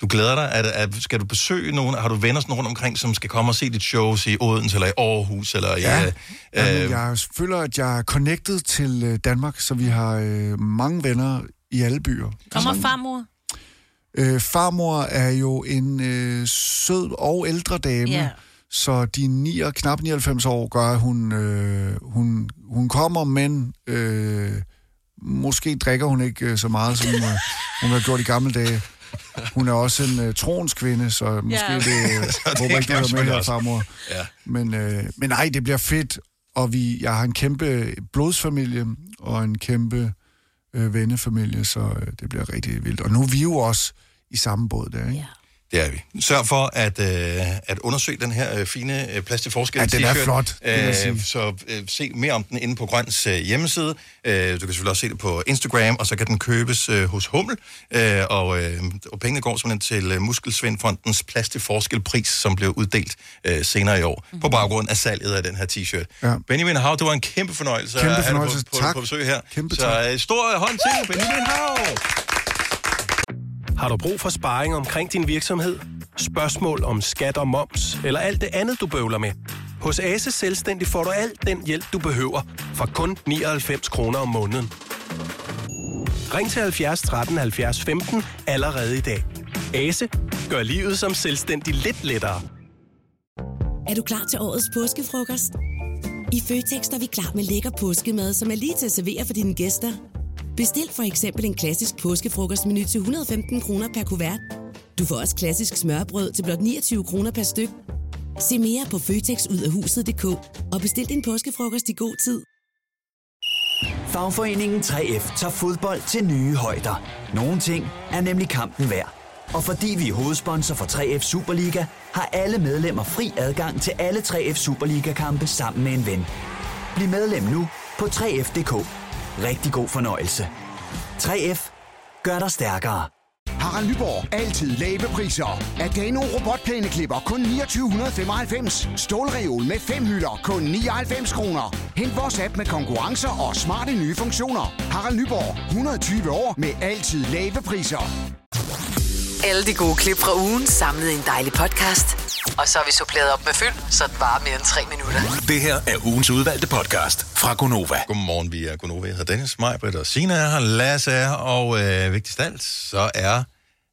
du glæder dig. Er, er, skal du besøge nogen? Har du venner sådan rundt omkring, som skal komme og se dit shows i Odense eller i Aarhus? Eller Ja. i, øh, Jamen, jeg føler, at jeg er connected til øh, Danmark, så vi har øh, mange venner i alle byer. Kommer farmor? Øh, farmor er jo en øh, sød og ældre dame, Ja. så de 9, knap 99 år gør, at hun, øh, hun, hun kommer, men øh, måske drikker hun ikke øh, så meget, som øh, hun har gjort i gamle dage. Hun er også en øh, troens kvinde, så måske Ja. det, øh, Så det håber ikke, du er med her, farmor. Ja. Men, øh, men nej, det bliver fedt, og vi, jeg har en kæmpe blodsfamilie og en kæmpe øh, vennefamilie, så øh, det bliver rigtig vildt. Og nu er vi jo også i samme båd der, ikke? Det er vi. Sørg for at, øh, at undersøge den her øh, fine øh, plads til forskel Ja, den er flot. Øh, så øh, se mere om den inde på Grøns øh, hjemmeside. Øh, du kan selvfølgelig også se det på Instagram, og så kan den købes øh, hos Hummel. Øh, og, øh, og pengene går simpelthen til øh, Muskelsvindfondens plads til forskelpris, som blev uddelt øh, senere i år, mm-hmm. på baggrund af salget af den her t-shirt. Ja. Benjamin Hav, det var en kæmpe fornøjelse Kæmpe at have dig fornøjelse. på, på, Tak. på besøg her. Kæmpe så øh, stor hånd til Benjamin Hav! Har du brug for sparring omkring din virksomhed? Spørgsmål om skat og moms, eller alt det andet, du bøvler med? Hos Ase Selvstændig får du alt den hjælp, du behøver, for kun 99 kroner om måneden. Ring til 70 13 70 15 allerede i dag. Ase gør livet som selvstændig lidt lettere. Er du klar til årets påskefrokost? I Føtex er vi klar med lækker påskemad, som er lige til at servere for dine gæster. Bestil for eksempel en klassisk påskefrokostmenu til 115 kroner per kuvert. Du får også klassisk smørbrød til blot 29 kroner per styk. Se mere på føtexudafhuset.dk og bestil din påskefrokost i god tid. Fagforeningen 3F tager fodbold til nye højder. Nogle ting er nemlig kampen værd. Og fordi vi er hovedsponsor for 3F Superliga, har alle medlemmer fri adgang til alle 3F Superliga-kampe sammen med en ven. Bliv medlem nu på 3F.dk. Rigtig god fornøjelse. 3F gør dig stærkere. Harald Nyborg. Altid lave priser. Adano robotplæneklipper kun 2995. Stålreol med fem hylder kun 99 kroner. Hent vores app med konkurrencer og smarte nye funktioner. Harald Nyborg. 120 år med altid lave priser. Alle de gode klip fra ugen samlet i en dejlig podcast. Og så har vi suppleret op med fyld, så det varer mere end tre minutter. Det her er ugens udvalgte podcast fra Gonova. Godmorgen, vi er Gonova. Jeg hedder Dennis, Majbrit og Sina er her, Lasse er her, og øh, vigtigst af alt, så er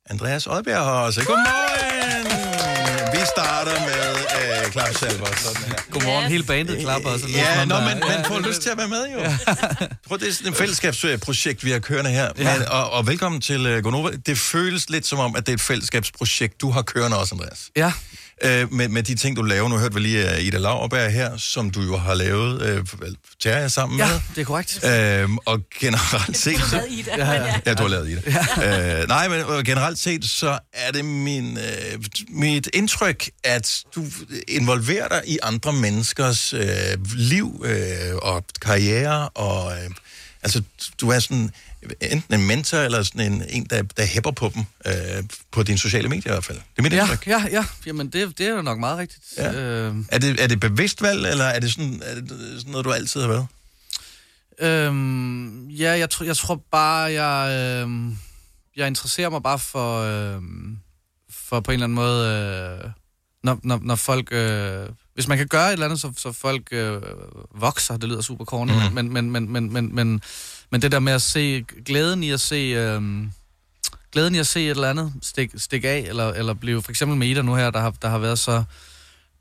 Andreas Oddbjerg her også. Godmorgen! Vi starter med klapsalver og sådan her. Godmorgen, hele bandet klapper. Og så lyder Ja, som nå, men man får lyst til at være med, jo. Prøv, det er sådan et fællesskabsprojekt, vi har kørende her. Ja. Men, og, og velkommen til uh, Gonova. Det føles lidt som om, at det er et fællesskabsprojekt, du har kørende også, Andreas. Ja. Øh, med, med de ting, du laver. Nu hørte vi lige uh, Ida Lauerberg her, som du jo har lavet øh, Terje sammen Ja, med. det er korrekt. Øhm, og generelt set... Så, lavet Ida, Ja, ja. ja, du har lavet Ida. Ja. Øh, nej, men øh, generelt set, så er det min, øh, mit indtryk, at du involverer dig i andre menneskers øh, liv øh, og karriere, og øh, altså, du er sådan enten en mentor, eller sådan en, en der, der hæpper på dem, øh, på dine sociale medier i hvert fald. Det er mit Ja, indtryk. ja, ja. Jamen, det, det er jo nok meget rigtigt. Ja. Øh, Er det, er det bevidst valg, eller er det, sådan, er det sådan noget, du altid har været? Øhm, ja, jeg, tror, jeg tror bare, jeg, øhm, jeg interesserer mig bare for, øhm, for på en eller anden måde, øh, når, når, når folk... Øh, hvis man kan gøre et eller andet, så, så folk øh, vokser, det lyder super corny, mm. men, men, men, men, men, men, men det der med at se glæden i at se... Øh, glæden i at se et eller andet stikke stik af, eller, eller blive for eksempel med Ida nu her, der har, der har været så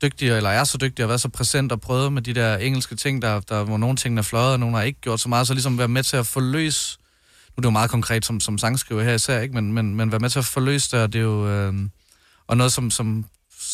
dygtig, eller er så dygtig, og været så præsent og prøvet med de der engelske ting, der, der hvor nogle ting er fløjet, og nogle har ikke gjort så meget, så ligesom være med til at forløse, nu er det jo meget konkret som, som sangskriver her især, ikke? Men, men, men være med til at forløse det, og det er jo, øh, og noget som, som,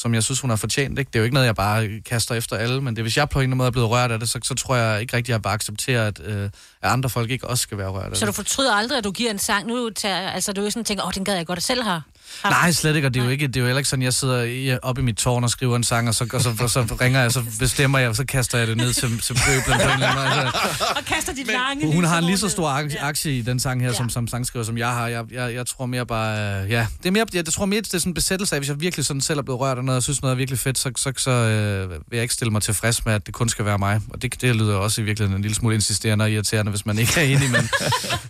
som jeg synes, hun har fortjent, ikke? Det er jo ikke noget, jeg bare kaster efter alle, men det, hvis jeg på en eller anden måde er blevet rørt af det, så, så tror jeg ikke rigtig, at jeg bare accepterer, at, øh, at andre folk ikke også skal være rørt af Så du det. fortryder aldrig, at du giver en sang? Nu tager, altså, du er jo sådan tænker, åh, den gad jeg godt selv har. Nej, slet ikke, og det er jo ikke, det er jo heller ikke sådan, jeg sidder oppe i mit tårn og skriver en sang, og så, og så, og så ringer jeg, så bestemmer jeg, og så kaster jeg det ned til, til pøblen på en eller anden måde. Altså, Og kaster dit lange hun har en lige så stor ak- aktie i den sang her, ja. som, som sangskriver, som jeg har. Jeg, jeg, jeg tror mere bare, ja, det er mere, jeg, jeg tror mere, det er sådan en besættelse af, hvis jeg virkelig sådan selv er blevet rørt af noget, og synes noget er virkelig fedt, så, så, så øh, vil jeg ikke stille mig tilfreds med, at det kun skal være mig. Og det, det lyder også i virkeligheden en lille smule insisterende og irriterende, hvis man ikke er enig, men,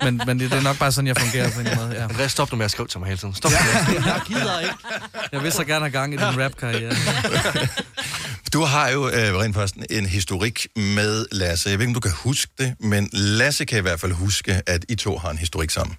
men, men det, det er nok bare sådan, jeg fungerer på en måde. Ja. Andreas, stop nu med at skrive til mig hele tiden. Stop ja. Jeg gider ikke. Jeg vil så gerne have gang i din rap-karriere. Du har jo øh, rent faktisk en historik med Lasse. Jeg ved ikke, om du kan huske det, men Lasse kan i hvert fald huske, at I to har en historik sammen.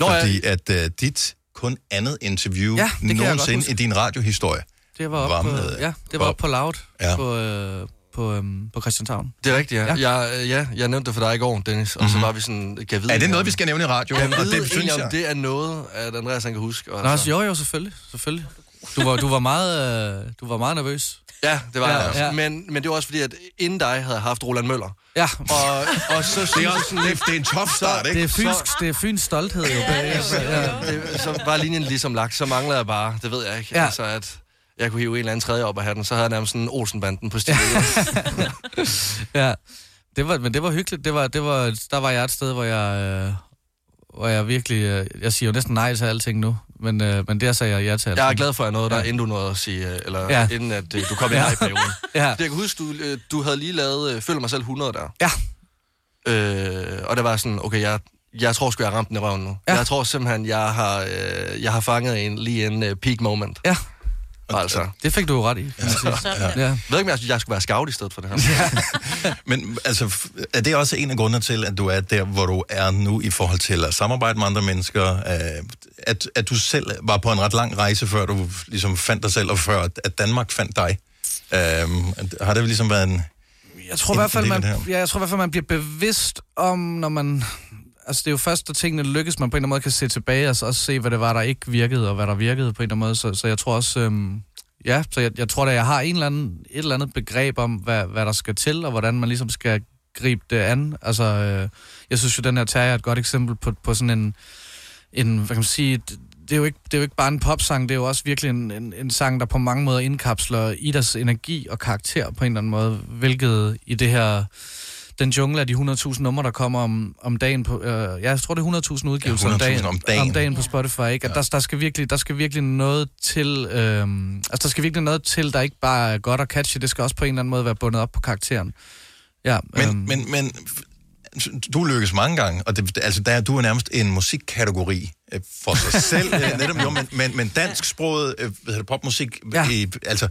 Nå, ja. Fordi at øh, dit kun andet interview Ja, nogensinde i din radiohistorie Det var op, på, ja, det var op på Loud Ja. ja. på, øh, på, øhm, på Christianshavn. Det er rigtigt, ja. Ja. ja. Jeg, ja, jeg nævnte det for dig i går, Dennis, og så Mhm. var vi sådan, kan vide... Er det noget, vi skal nævne i radioen? Jeg Og ved det det, synes egentlig, jeg. om det er noget, at Andreas han kan huske. Og Nå, altså, jo, jo, selvfølgelig. selvfølgelig. Du var, du var, meget, øh, du var meget nervøs. Ja, det var Ja, ja, jeg også. ja. Ja. Men, men det var også fordi, at inden dig havde jeg haft Roland Møller. Ja. Og, og så Det er, også, det, det er en tough start, ikke? Det er fynsk, det er fyns stolthed jo. bagefter, ja. det, så var linjen ligesom lagt, så manglede jeg bare, det ved jeg ikke, Ja. ja. altså at jeg kunne hive en eller anden tredje op af hatten, så havde jeg nærmest sådan en Olsenbanden på stilen. ja. Det var, men det var hyggeligt. Det var, det var, der var jeg et sted, hvor jeg, øh, hvor jeg virkelig... Øh, jeg siger jo næsten nej til alting nu, men, øh, men der sagde jeg ja til alting. Jeg er glad for, at jeg nåede der, inden du nåede at sige, øh, eller Ja. ja. inden at øh, du kom ind Ja. her i perioden. Ja. Det, jeg kan huske, du, øh, du havde lige lavet øh, Følg mig selv 100 der. Ja. Øh, og det var sådan, okay, jeg, jeg tror sgu, jeg har ramt den i røven nu. Ja. Jeg tror simpelthen, jeg har, øh, jeg har fanget en lige en øh, peak moment. Ja. Altså. Det fik du jo ret i. sige. Ja. Ja. Jeg ved ikke, om jeg, jeg skulle være scout i stedet for det her. Men altså, er det også en af grundene til, at du er der, hvor du er nu i forhold til at samarbejde med andre mennesker? Øh, At, at du selv var på en ret lang rejse, før du ligesom fandt dig selv, og før at- Danmark fandt dig? Øhm, har det ligesom været en... Jeg tror i hvert fald, man, ja, jeg tror i hvert fald, man bliver bevidst om, når man... Altså, det er jo først, da tingene lykkes, man på en eller anden måde kan se tilbage, og så også se, hvad det var, der ikke virkede, og hvad der virkede på en eller anden måde. Så, så jeg tror også... Øhm, ja, så jeg, jeg tror da, jeg har en eller anden, et eller andet begreb om, hvad, hvad der skal til, og hvordan man ligesom skal gribe det an. Altså, øh, jeg synes jo, den her tager er et godt eksempel på, på sådan en, en, hvad kan man sige, det, det er, jo ikke, det er jo ikke bare en popsang, det er jo også virkelig en, en, en sang, der på mange måder indkapsler Idas energi og karakter på en eller anden måde, hvilket i det her, den jungle af de 100.000 numre, der kommer om, om dagen på, øh, ja, jeg tror det er 100.000 udgivelser Ja, om 100.000 dagen, om dagen. om dagen på Spotify, ikke? At der, der, skal virkelig, der skal virkelig noget til, øh, altså der skal virkelig noget til, der ikke bare er godt og catchy, det skal også på en eller anden måde være bundet op på karakteren. Ja, Men, øhm, men, men du lykkes mange gange, og det, altså der, du er nærmest en musikkategori øh, for sig selv. øh, netop, jo, men, men, men dansksproget øh, hvad hedder det, popmusik, ja. i, altså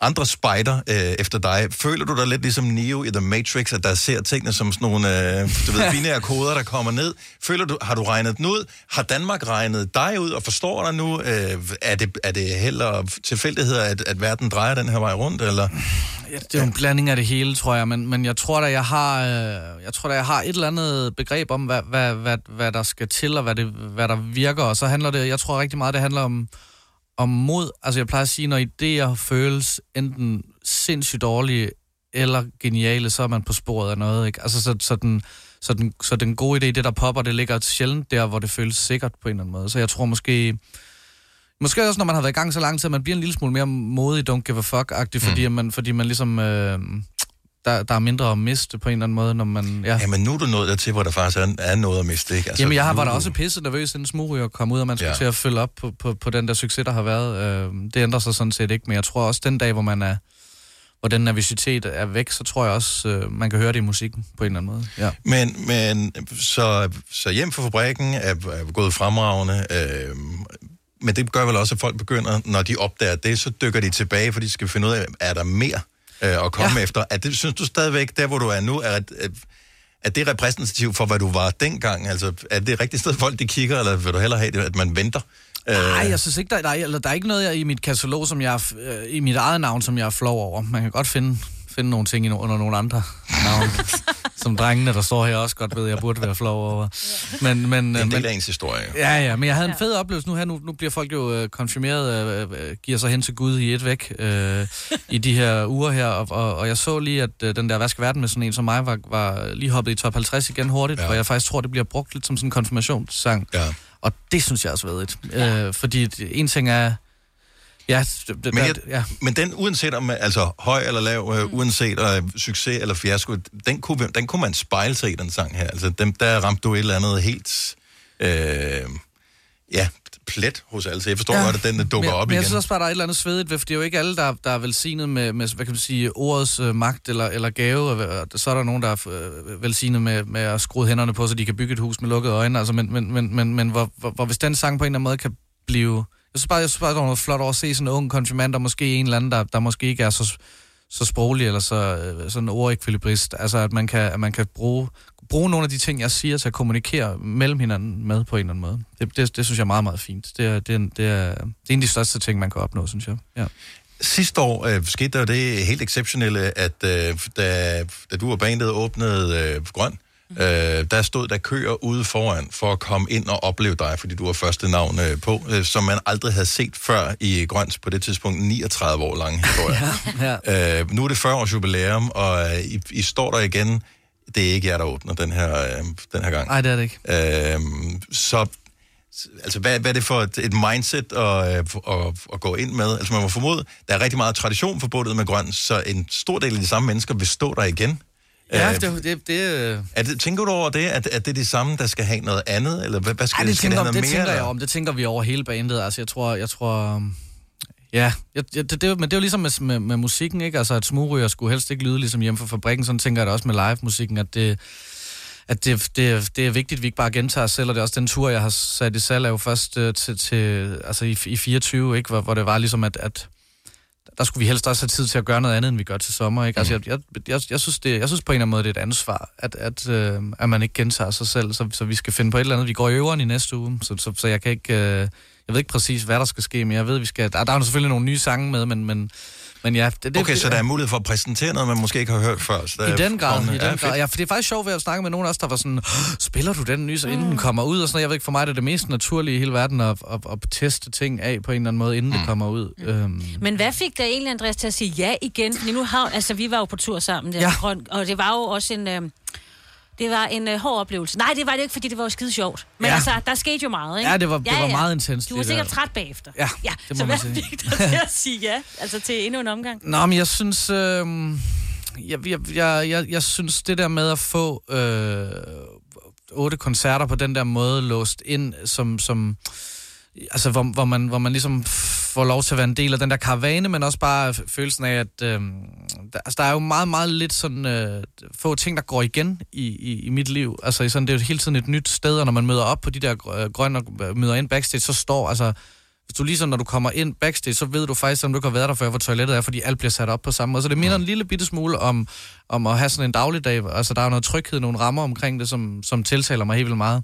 andre spejder øh, efter dig. Føler du dig lidt ligesom Neo i The Matrix, at der ser tingene som sådan nogle øh, du ved, binære koder, der kommer ned? Føler du, har du regnet den ud? Har Danmark regnet dig ud og forstår dig nu? Øh, er, det, er det held og tilfældigheder, at, at verden drejer den her vej rundt, eller? Ja, det er jo en blanding af det hele, tror jeg, men, men jeg tror da, jeg har, øh, jeg tror da, jeg har et eller andet begreb om, hvad, hvad, hvad, hvad der skal til, og hvad, det, hvad der virker, og så handler det, jeg tror rigtig meget, det handler om, om mod. Altså jeg plejer at sige, når idéer føles enten sindssygt dårlige eller geniale, så er man på sporet af noget, ikke? Altså så, så, den, så, den, så den gode idé, det der popper, det ligger sjældent der, hvor det føles sikkert på en eller anden måde. Så jeg tror måske, Måske også, når man har været i gang så lang tid, at man bliver en lille smule mere modig, don't give a fuck-agtig, fordi, mm. man, fordi man ligesom... Øh, der, der er mindre at miste på en eller anden måde, når man... Ja. Jamen nu er du nået dertil, hvor der faktisk er, er noget at miste, ikke? Altså, Jamen, jeg har, var da også pisse nervøs, inden smugryger kom ud, og man skulle Ja. til at følge op på, på, på den der succes, der har været. Øh, det ændrer sig sådan set ikke, men jeg tror også, den dag, hvor man er hvor den nervøsitet er væk, så tror jeg også, øh, man kan høre det i musikken på en eller anden måde. Ja. Men, men så, så hjem fra fabrikken er, er gået fremragende, øh, men det gør vel også, at folk begynder, når de opdager det, så dykker de tilbage, for de skal finde ud af, er der mere øh, at komme ja. efter. Er det, synes du stadigvæk, der hvor du er nu, er, er, er det repræsentativt for, hvad du var dengang? Altså, er det et rigtigt sted, folk de kigger, eller vil du hellere have det, at man venter? Øh, Nej, jeg synes ikke, der, der, er, eller, der er ikke noget jeg, i mit katalog, som jeg, øh, i mit eget navn, som jeg er flov over. Man kan godt finde, finde nogle ting under nogle andre navne, som drengene, der står her, også godt ved, jeg burde være flov over. Men, men, det er en men, del af ens historie. Ja, ja, men jeg havde en fed oplevelse nu her. Nu, nu bliver folk jo øh, konfirmeret, øh, øh, giver sig hen til Gud i et væk øh, i de her uger her. Og, og, og jeg så lige, at øh, den der Hvad skal verden med sådan en som mig, var, var lige hoppet i top 50 igen hurtigt, ja. hvor jeg faktisk tror, det bliver brugt lidt som sådan en konfirmationssang. Ja. Og det synes jeg også er vedigt. Ja. Øh, fordi det- en ting er... Ja, d- d- Men, jeg, ja. men den, uanset om altså høj eller lav, øh, uanset øh, succes eller fiasko, den kunne, den kunne man spejle sig i, den sang her. Altså, dem, der ramte du et eller andet helt... Øh, ja, plet hos alle. Så jeg forstår ja. godt, at den dukker men, op men jeg igen. synes også bare, der er et eller andet svedigt ved, for det er jo ikke alle, der, der er velsignet med, med, hvad kan man sige, ordets øh, magt eller, eller gave. Og så er der nogen, der er øh, velsignet med, med at skrue hænderne på, så de kan bygge et hus med lukkede øjne. Altså, men, men, men, men, men hvor, hvor, hvor, hvis den sang på en eller anden måde kan blive... Jeg synes bare, jeg synes bare det var noget flot over at se sådan en ung konfirmand, der måske en eller anden, der, der måske ikke er så, så sproglig eller så øh, sådan ordekvilibrist. Altså, at man kan, at man kan bruge, bruge nogle af de ting, jeg siger, til at kommunikere mellem hinanden med på en eller anden måde. Det, det, det synes jeg er meget, meget fint. Det er, det, er, det, er, det er en af de største ting, man kan opnå, synes jeg. Ja. Sidste år øh, skete der det helt exceptionelle, at øh, da, da du og bandet åbnede øh, Grøn, Øh, der stod der køer ude foran for at komme ind og opleve dig, fordi du var første navn øh, på, øh, som man aldrig havde set før i Grøns på det tidspunkt 39 år lange historie. ja. Øh, nu er det 40 års jubilæum, og øh, I, I står der igen. Det er ikke jer, der åbner den her, øh, den her gang. Nej, det er det ikke. Øh, så altså, hvad, hvad er det for et, et mindset at, øh, at, at gå ind med? Altså, man må formode, der er rigtig meget tradition forbundet med grøn, så en stor del af de samme mennesker vil stå der igen. Ja, det, det, det, øh, er det, tænker du over det, at, at det er de samme, der skal have noget andet? Eller hvad, hvad skal Ej, det, skal tænker, have det noget tænker mere, jeg eller? om. Det tænker vi over hele bandet. Altså, jeg tror... Jeg tror um, ja, jeg, jeg, det, det, men det er jo ligesom med, med, med musikken, ikke? Altså, at smugryger skulle helst ikke lyde ligesom hjemme fra fabrikken. Sådan tænker jeg det også med live-musikken, at det at det, det, det er vigtigt, at vi ikke bare gentager os selv, og det er også den tur, jeg har sat i salg, er jo først øh, til, til, altså i, i 24, ikke? Hvor, hvor det var ligesom, at, at der skulle vi helst også have tid til at gøre noget andet, end vi gør til sommer. Ikke? Altså, jeg, jeg, jeg, jeg, synes det, jeg synes på en eller anden måde, det er et ansvar, at, at, øh, at man ikke gentager sig selv, så, så vi skal finde på et eller andet. Vi går i øveren i næste uge, så, så, så jeg kan ikke... Øh, jeg ved ikke præcis, hvad der skal ske, men jeg ved, vi skal... Der, der er jo selvfølgelig nogle nye sange med, men, men, men ja... Det, det, Okay, så der er mulighed for at præsentere noget, man måske ikke har hørt før. Så i den grad, i den ja, grad. Ja, for det er faktisk sjovt ved at snakke med nogen også, der var sådan, spiller du den nye, så inden den kommer ud? Og sådan. Jeg ved ikke, for mig er det det mest naturlige i hele verden at, at, at teste ting af på en eller anden måde, inden mm. det kommer ud. Øhm, Men hvad fik der egentlig Andreas til at sige ja igen? Fordi nu har, altså vi var jo på tur sammen, der, ja. og det var jo også en... Øh, det var en øh, hård oplevelse. Nej, det var det ikke, fordi det var jo skide sjovt. Men Ja. ja. altså, der skete jo meget, ikke? Ja, det var- det var meget intenst, Du var sikkert der. træt bagefter. Ja, ja. det må så man hvad sige. fik dig til at sige ja? Altså til endnu en omgang? Nå, men jeg synes... Øh, jeg, jeg, jeg, jeg, jeg synes, det der med at få øh, otte koncerter på den der måde låst ind, som... som altså, hvor, hvor, man, hvor man ligesom får lov til at være en del af den der karavane, men også bare følelsen af, at øh, der, altså, der er jo meget, meget lidt sådan øh, få ting, der går igen i, i, i mit liv. Altså, sådan, det er jo hele tiden et nyt sted, og når man møder op på de der øh, grønne og øh, møder ind backstage, så står, altså, hvis du ligesom, når du kommer ind backstage, så ved du faktisk, om du ikke har været der før, hvor toilettet er, fordi alt bliver sat op på samme måde. Så det minder en lille bitte smule om, om at have sådan en dagligdag. Altså, der er noget tryghed, nogle rammer omkring det, som, som tiltaler mig helt vildt meget.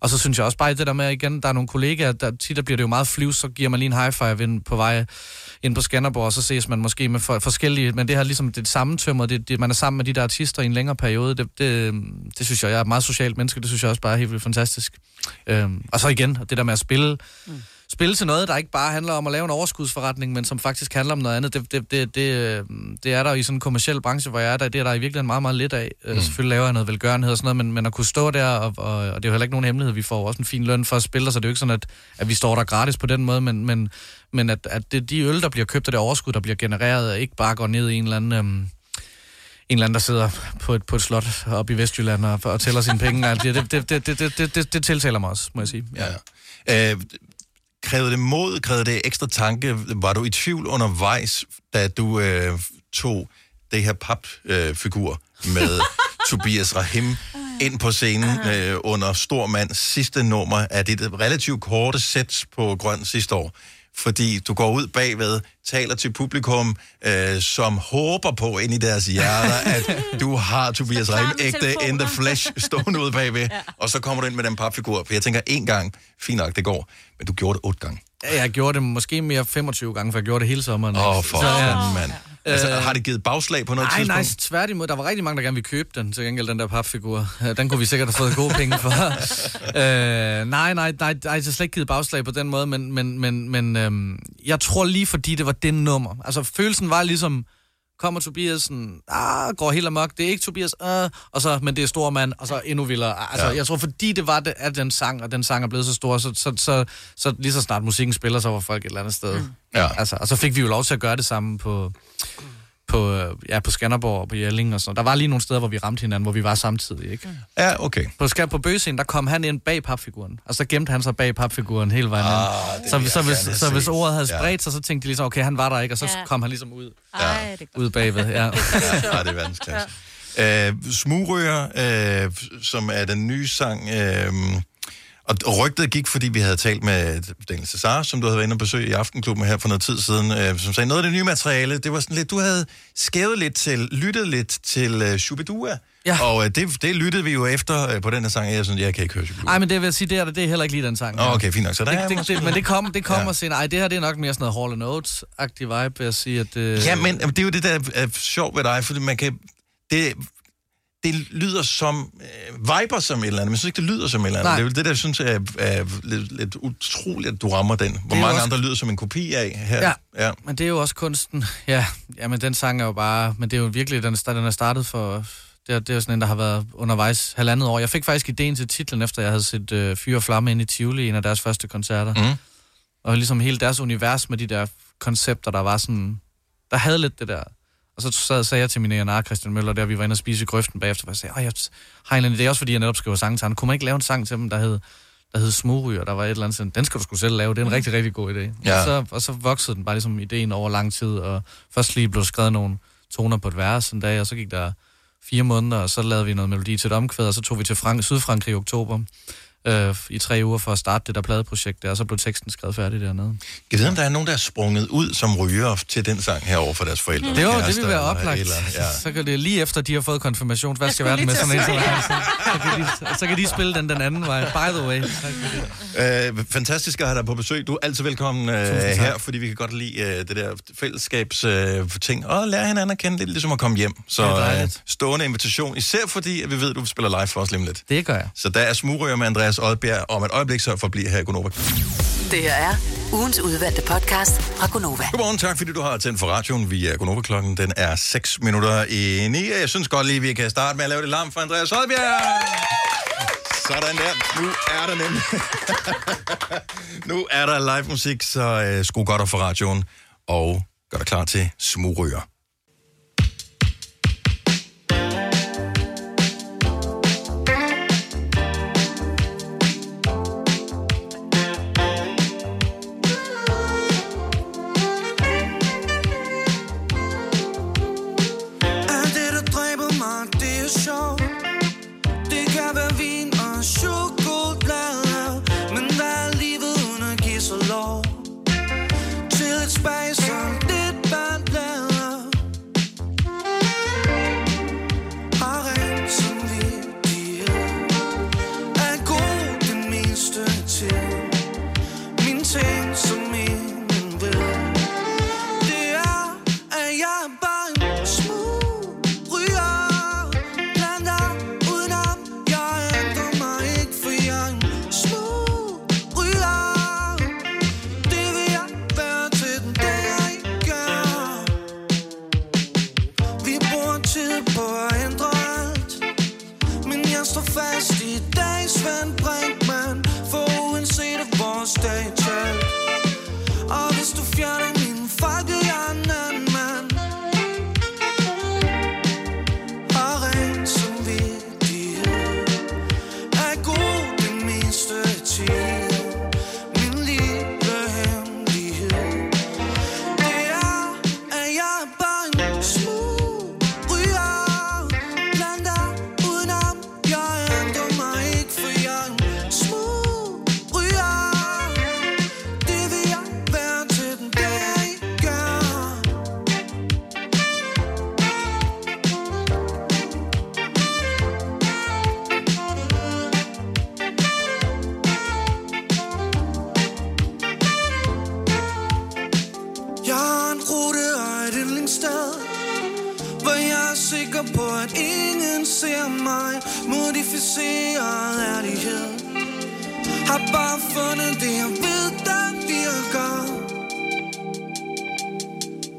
Og så synes jeg også bare, det der med, igen, der er nogle kollegaer, der tit der bliver det jo meget flyv, så giver man lige en high five ind på vej ind på Skanderborg, og så ses man måske med for, forskellige, men det her ligesom det samme tømmer, det, det, man er sammen med de der artister i en længere periode, det, det, det synes jeg, jeg er et meget socialt menneske, det synes jeg også bare er helt vildt fantastisk. Øhm, og så igen, det der med at spille, mm. Spille til noget, der ikke bare handler om at lave en overskudsforretning, men som faktisk handler om noget andet, det, det, det, det, øh, det er der i sådan en kommersiel branche, hvor jeg er der, det er der i virkeligheden meget, meget lidt af. Mm. Selvfølgelig laver jeg noget velgørenhed og sådan noget, men, men at kunne stå der, og, og, og det er jo heller ikke nogen hemmelighed, vi får også en fin løn for at spille, så det er jo ikke sådan, at, at vi står der gratis på den måde, men, men, men at, at det, de øl, der bliver købt, og det overskud, der bliver genereret, ikke bare går ned i en eller anden... Øhm, en eller anden, der sidder på et, på et slot oppe i Vestjylland og, og tæller sine penge. Det, det, det, det, det, det, det, det tiltaler mig også, må jeg sige. Ja. ja. Øh, krævede det mod, krævede det ekstra tanke? Var du i tvivl undervejs, da du øh, tog det her papfigur øh, med Tobias Rahim ind på scenen øh, under Stor Mand sidste nummer af dit relativt korte sæt på Grøn sidste år? Fordi du går ud bagved, taler til publikum, øh, som håber på ind i deres hjerter, at du har Tobias Rahim ægte in the flesh stående ude bagved, ja. og så kommer du ind med den papfigur. For jeg tænker, en gang, fint nok, det går, men du gjorde det otte gange. Ja, jeg gjorde det måske mere 25 gange, for jeg gjorde det hele sommeren. Åh, ikke? for Så, ja. mand. Altså, Øh, har det givet bagslag på noget nej, tidspunkt? nej, tværtimod. Der var rigtig mange, der gerne ville købe den, til gengæld den der papfigur. Øh, Den kunne vi sikkert have fået gode penge for. øh, nej, nej, nej, nej, har slet ikke givet bagslag på den måde, men, men, men, men øhm, jeg tror lige, fordi det var det nummer. Altså, følelsen var ligesom, kommer Tobiasen, ah, går helt amok, det er ikke Tobias, ah, og så, men det er stor mand, og så endnu vildere. Altså, ja. jeg tror, fordi det var det, at den sang, og den sang er blevet så stor, så, så, så, så lige så snart musikken spiller, så var folk et eller andet sted. Mm. Ja. Altså, og så fik vi jo lov til at gøre det samme på, på, øh, ja, på Skanderborg og på Jelling og sådan. Der var lige nogle steder, hvor vi ramte hinanden, hvor vi var samtidig, ikke? Ja, okay. På, på Bøgescenen, der kom han ind bag papfiguren. Og så gemte han sig bag papfiguren hele vejen Ah, ind. Så, jeg så, hvis, gerne så hvis ordet havde Ja. spredt sig, så tænkte de ligesom, okay, han var der ikke, og så Ja. kom han ligesom ud, er ud bagved. Ja. Ja, det er verdensklasse. Ja. Øh, Smugryger, øh, som er den nye sang, øh, og rygtet gik, fordi vi havde talt med Daniel Cesar, som du havde været inde og besøge i Aftenklubben her for noget tid siden, øh, som sagde, noget af det nye materiale, det var sådan lidt, du havde skævet lidt til, lyttet lidt til øh, Shubidua, Ja. og øh, det, det lyttede vi jo efter øh, på den her sang, jeg synes, jeg kan ikke høre Shubidua. Ej, men det vil jeg sige, det er, det er heller ikke lige den sang. Nå, okay, fint nok. Så der er det, det, måske- det, men det kom, det kom Ja. og senere. Ej, det her det er nok mere sådan noget Hall Notes-agtig vibe, vil jeg sige. At, øh, Ja, men det er jo det, der er sjovt ved dig, fordi man kan... Det, det lyder som, øh, viber som et eller andet, men jeg synes ikke, det lyder som et eller andet. Nej. Det er jo det, der jeg synes er, er lidt, lidt utroligt, at du rammer den. Hvor mange også- andre lyder som en kopi af her. Ja. ja. Men det er jo også kunsten. Ja, ja men den sang er jo bare... Men det er jo virkelig, den, den er startet for... Det er, det er sådan en, der har været undervejs halvandet år. Jeg fik faktisk ideen til titlen, efter jeg havde set øh, Fyre og Flamme ind i Tivoli, en af deres første koncerter. Mm. Og ligesom hele deres univers med de der koncepter, der var sådan... Der havde lidt det der... Og så sad, sagde jeg til min A&R, Christian Møller, der vi var inde og spise i grøften bagefter, og jeg sagde, "Åh, jeg har en idé, også fordi jeg netop skriver sang til ham. Kunne man ikke lave en sang til dem, der hed, der hed Smugryger? Der var et eller andet sådan, den skal du sgu selv lave, det er en rigtig, rigtig god idé. Ja. Og, så, og så voksede den bare ligesom ideen over lang tid, og først lige blev skrevet nogle toner på et vers en dag, og så gik der fire måneder, og så lavede vi noget melodi til et omkvæd, og så tog vi til Frank- Sydfrankrig i oktober øh, i tre uger for at starte det der pladeprojekt der, og så blev teksten skrevet færdig dernede. Jeg ved, om der er nogen, der er sprunget ud som ryger til den sang her over for deres forældre. Det, var, det Kærester vil være eller oplagt. eller Ja. Så kan det lige efter, de har fået konfirmation, hvad skal verden med sådan en. Så, så, kan de, så kan de spille den den anden vej. By the way. Øh, fantastisk at have dig på besøg. Du er altid velkommen øh, her, fordi vi kan godt lide øh, det der fællesskabs øh, ting, og lære hinanden at kende lidt, ligesom at komme hjem. Så er øh, stående invitation, især fordi at vi ved, at du spiller live for os lige lidt. Det gør jeg. Så der er smugryger med Andreas Oddbjerg om et øjeblik, så forbliver her i Gunova. Det her er ugens udvalgte podcast fra Gonova. Godmorgen, tak fordi du har tændt for radioen. Vi er Gunova klokken. Den er 6 minutter i 9. Jeg synes godt lige, vi kan starte med at lave det larm for Andreas Oddbjerg. Sådan der. Nu er der nemlig. nu er der live musik, så øh, skru godt op for radioen. Og gør dig klar til smugryger.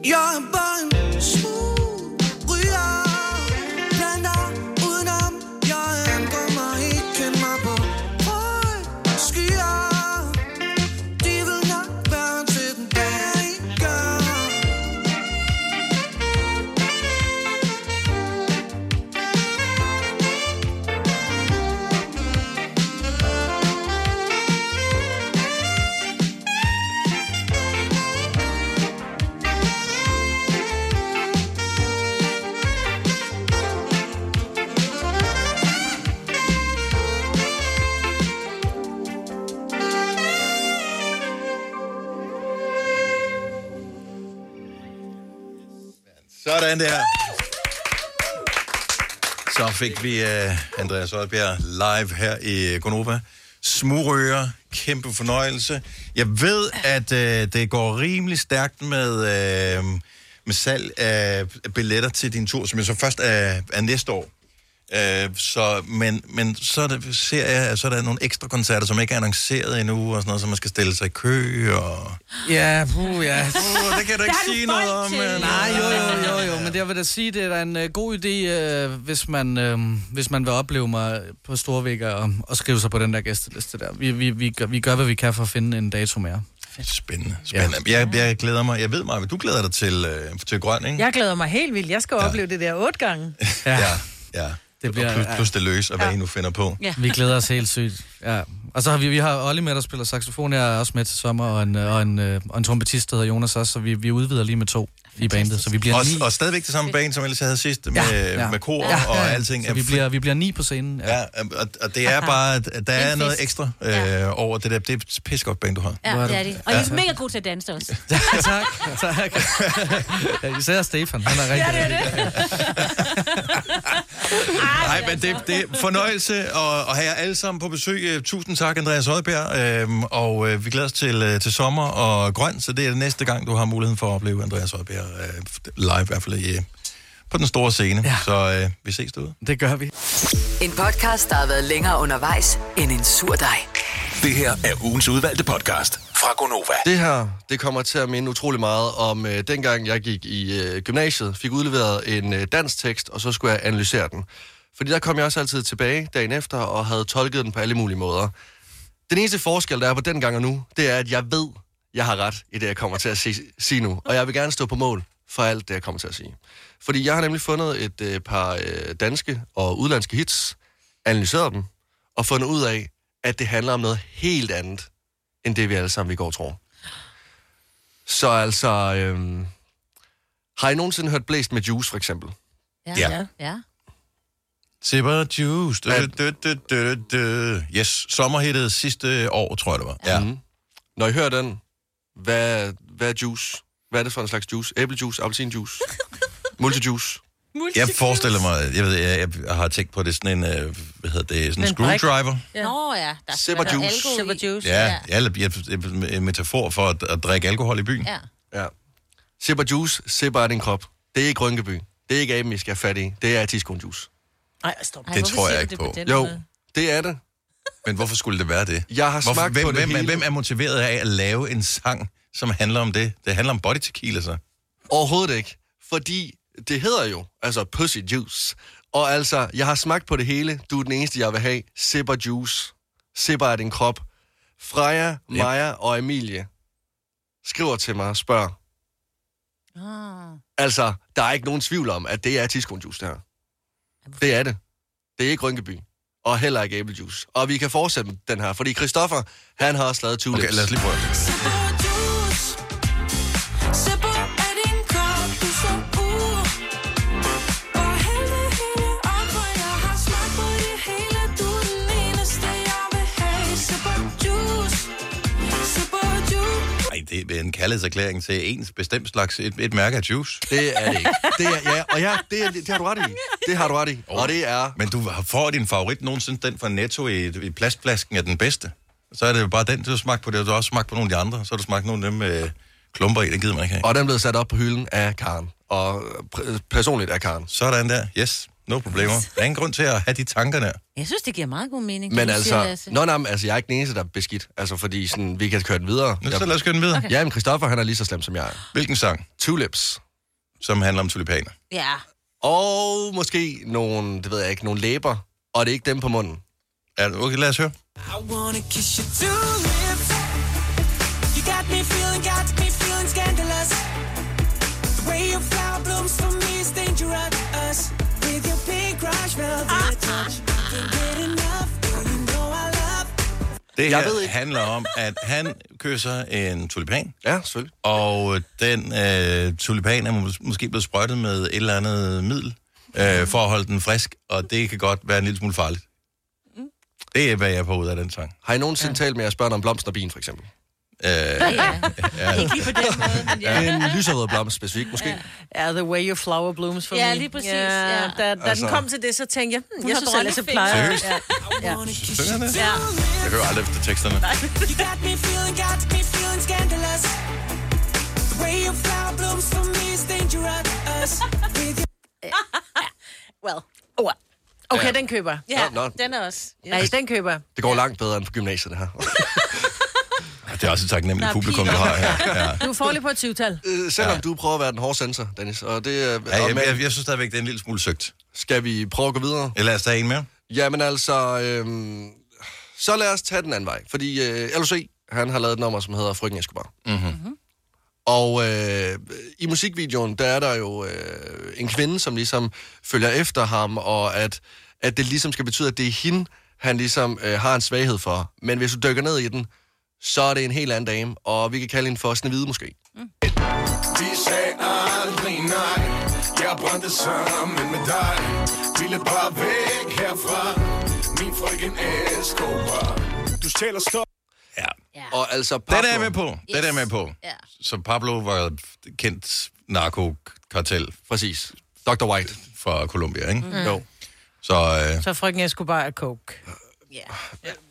Jeg Sådan der. Så fik vi uh, Andreas Oddbjerg live her i Gonova. Smurøger, kæmpe fornøjelse. Jeg ved, at uh, det går rimelig stærkt med, uh, med salg af billetter til din tur, som jo så først er, er næste år. Øh, så, men, men så er det, ser jeg, at så er der nogle ekstra koncerter, som ikke er annonceret endnu, og sådan noget, så man skal stille sig i kø, og... Ja, puh, ja. Uh, det kan du ikke sige noget om, men... Nej, jo, jo, jo, jo, men jeg vil da sige, det er da en uh, god idé, uh, hvis, man, uh, hvis man vil opleve mig på Storvæk og, og skrive sig på den der gæsteliste der. Vi, vi, vi, gør, vi gør, hvad vi kan for at finde en dato mere. Spændende, spændende. Ja. Jeg, jeg glæder mig. Jeg ved mig, du glæder dig til, øh, til grøn, ikke? Jeg glæder mig helt vildt. Jeg skal ja. opleve det der otte gange. Ja. ja. Det bliver, plus, plus det løs, og hvad Ja. I nu finder på. Ja. Vi glæder os helt sygt. Ja. Og så har vi, vi har Olli med, der spiller saxofon. Jeg er også med til sommer, og en, og en, øh, og en trompetist, der hedder Jonas også, så vi, vi udvider lige med to i bandet. Så vi bliver Og, ni. og stadigvæk det samme band, som ellers havde sidst, med, ja, ja. med kor ja, og alting. Så vi bliver, vi bliver ni på scenen. Ja, og, og det er bare, at der er noget ekstra øh, over det der. Det er et pissegodt band, du har. Ja, det er de. Og I er mega gode til at danse også. tak, tak. Ja, især Stefan, han er rigtig, Ja, det er det. Nej, men det, det er fornøjelse at, at have jer alle sammen på besøg. Øh, Tusind tak, Andreas Højbjerg. Øhm, og øh, vi glæder os til, øh, til sommer og grøn, så det er det næste gang, du har muligheden for at opleve Andreas Højbjerg øh, live, i hvert fald i, øh, på den store scene. Ja. Så øh, vi ses derude. Det gør vi. En podcast, der har været længere undervejs end en sur dej. Det her er ugens udvalgte podcast fra Gonova. Det her, det kommer til at minde utrolig meget om øh, dengang, jeg gik i øh, gymnasiet, fik udleveret en øh, dansk tekst, og så skulle jeg analysere den. Fordi der kom jeg også altid tilbage dagen efter, og havde tolket den på alle mulige måder. Den eneste forskel, der er på den gang og nu, det er, at jeg ved, jeg har ret i det, jeg kommer til at sige, sige nu. Og jeg vil gerne stå på mål for alt det, jeg kommer til at sige. Fordi jeg har nemlig fundet et øh, par øh, danske og udlandske hits, analyseret dem, og fundet ud af, at det handler om noget helt andet, end det vi alle sammen i går tror. Så altså, øhm, har I nogensinde hørt Blæst med Juice, for eksempel? Ja. ja. Sipper Juice. Du, du, du, du, du. Yes, sommerhittet sidste år, tror jeg det var. Ja. Mm. Når I hører den, hvad, hvad er juice? Hvad er det for en slags juice? Æblejuice, appelsinjuice, multijuice? Jeg forestiller mig, jeg ved, jeg, jeg har tænkt på det sådan en, øh, hvad hedder det, sådan en screwdriver. Ja. Nå ja, der Sipper der er juice. Sipper juice. Ja, ja. Eller, jeg, en metafor for at, at drikke alkohol i byen. Ja. Ja. Sipper juice, sipper af din krop. Det er ikke Rynkeby. Det er ikke aben, I skal have fat i. Det er tiskon-juice. Nej, stop. Det tror jeg ikke på. Jo, det er det. Men hvorfor skulle det være det? Jeg har hvorfor, smagt hvem, på det hvem, hele. hvem er motiveret af at lave en sang, som handler om det? Det handler om body tequila, så. Overhovedet ikke. Fordi det hedder jo, altså pussy juice. Og altså, jeg har smagt på det hele. Du er den eneste, jeg vil have. Sipper juice. Sipper af din krop. Freja, Maja og Emilie skriver til mig og spørger. Ah. Altså, der er ikke nogen tvivl om, at det er tiskonjuice, det her. Det er det. Det er ikke Rynkeby. Og heller ikke æblejuice. Og vi kan fortsætte den her, fordi Christoffer, han har også lavet tulips. Okay, lad os lige prøve. Kærlighedserklæring til ens bestemt slags, et, et mærke af juice. Det er det ikke. Det er, ja, og ja, det, er, det har du ret i. Det har du ret i. Og det er... Men du får din favorit nogensinde, den fra Netto i, i plastflasken er den bedste. Så er det jo bare den, du har smagt på det, og du har også smagt på nogle af de andre. Så har du smagt nogle af dem med klumper i, den gider man ikke have. Og den blev sat op på hylden af Karen. Og pr- personligt af Karen. Sådan der, yes, no problemer. Der er ingen grund til at have de tanker der. Jeg synes, det giver meget god mening. Men det, altså, nå, nej, altså, jeg er ikke den eneste, der er beskidt. Altså, fordi sådan, vi kan køre den videre. Nå, så lad os køre den videre. Okay. Ja, men Christoffer, han er lige så slem som jeg er. Hvilken sang? Tulips. Som handler om tulipaner. Ja. Og måske nogle, det ved jeg ikke, nogle læber. Og det er ikke dem på munden. Ja, okay, lad os høre. I wanna kiss your tulips. You got me feeling, got me feeling scandalous. The way your flower blooms for me is dangerous. Love. Det Jeg her ved ikke. handler om, at han kysser en tulipan. Ja, selvfølgelig. Og den øh, tulipan er mås- måske blevet sprøjtet med et eller andet middel, øh, for at holde den frisk, og det kan godt være en lille smule farligt. Det er, hvad jeg får ud af den sang. Har I nogensinde talt med jeres børn om blomsten og bien, for eksempel? Øh, Ja. ja. Ikke lige på den måde, men ja. En lyserød blomst specifikt, måske? Ja, the way your flower blooms for Ja, me. lige præcis, Ja, ja. da, da Altså- den kom til det, så tænkte jeg, Hun jeg har synes ellers, jeg plejer. Seriøst? Ja. ja. Synger han det? Ja. Jeg hører aldrig efter teksterne. You got me feeling, got me feeling scandalous. The way your flower blooms for me is dangerous. Well. Oh, Okay, Ja. den køber. Ja, Nå, nå. den er også. Nej, den køber. Det går langt bedre end på gymnasiet, det her. Det er også et taknemmeligt publikum, du har her. Ja. Du får lige på et syvtal. Øh, selvom ja. du prøver at være den hårde sensor, Dennis. Og det, er- Ja, og jeg, jeg, jeg synes stadigvæk, det er en lille smule søgt. Skal vi prøve at gå videre? Eller lad os tage en mere. Jamen altså, øhm, så lad os tage den anden vej. Fordi øh, LOC, han har lavet et nummer, som hedder Frygten Escobar. Mm-hmm. Og øh, i musikvideoen, der er der jo øh, en kvinde, som ligesom følger efter ham, og at, at det ligesom skal betyde, at det er hende, han ligesom øh, har en svaghed for. Men hvis du dykker ned i den, så er det en helt anden dame, og vi kan kalde hende for Snevide måske. De sagde aldrig nej Jeg brændte sammen med dig Ville bare væk herfra Min frøken Escobar Du stjæler stop Ja. Og altså, Den Pablo, er jeg med på. Den er jeg med på. Ja. Så Pablo var kendt narkokartel. Præcis. Dr. White. Fra Colombia, ikke? Mm. Jo. Så, øh, Så frygten Escobar er coke.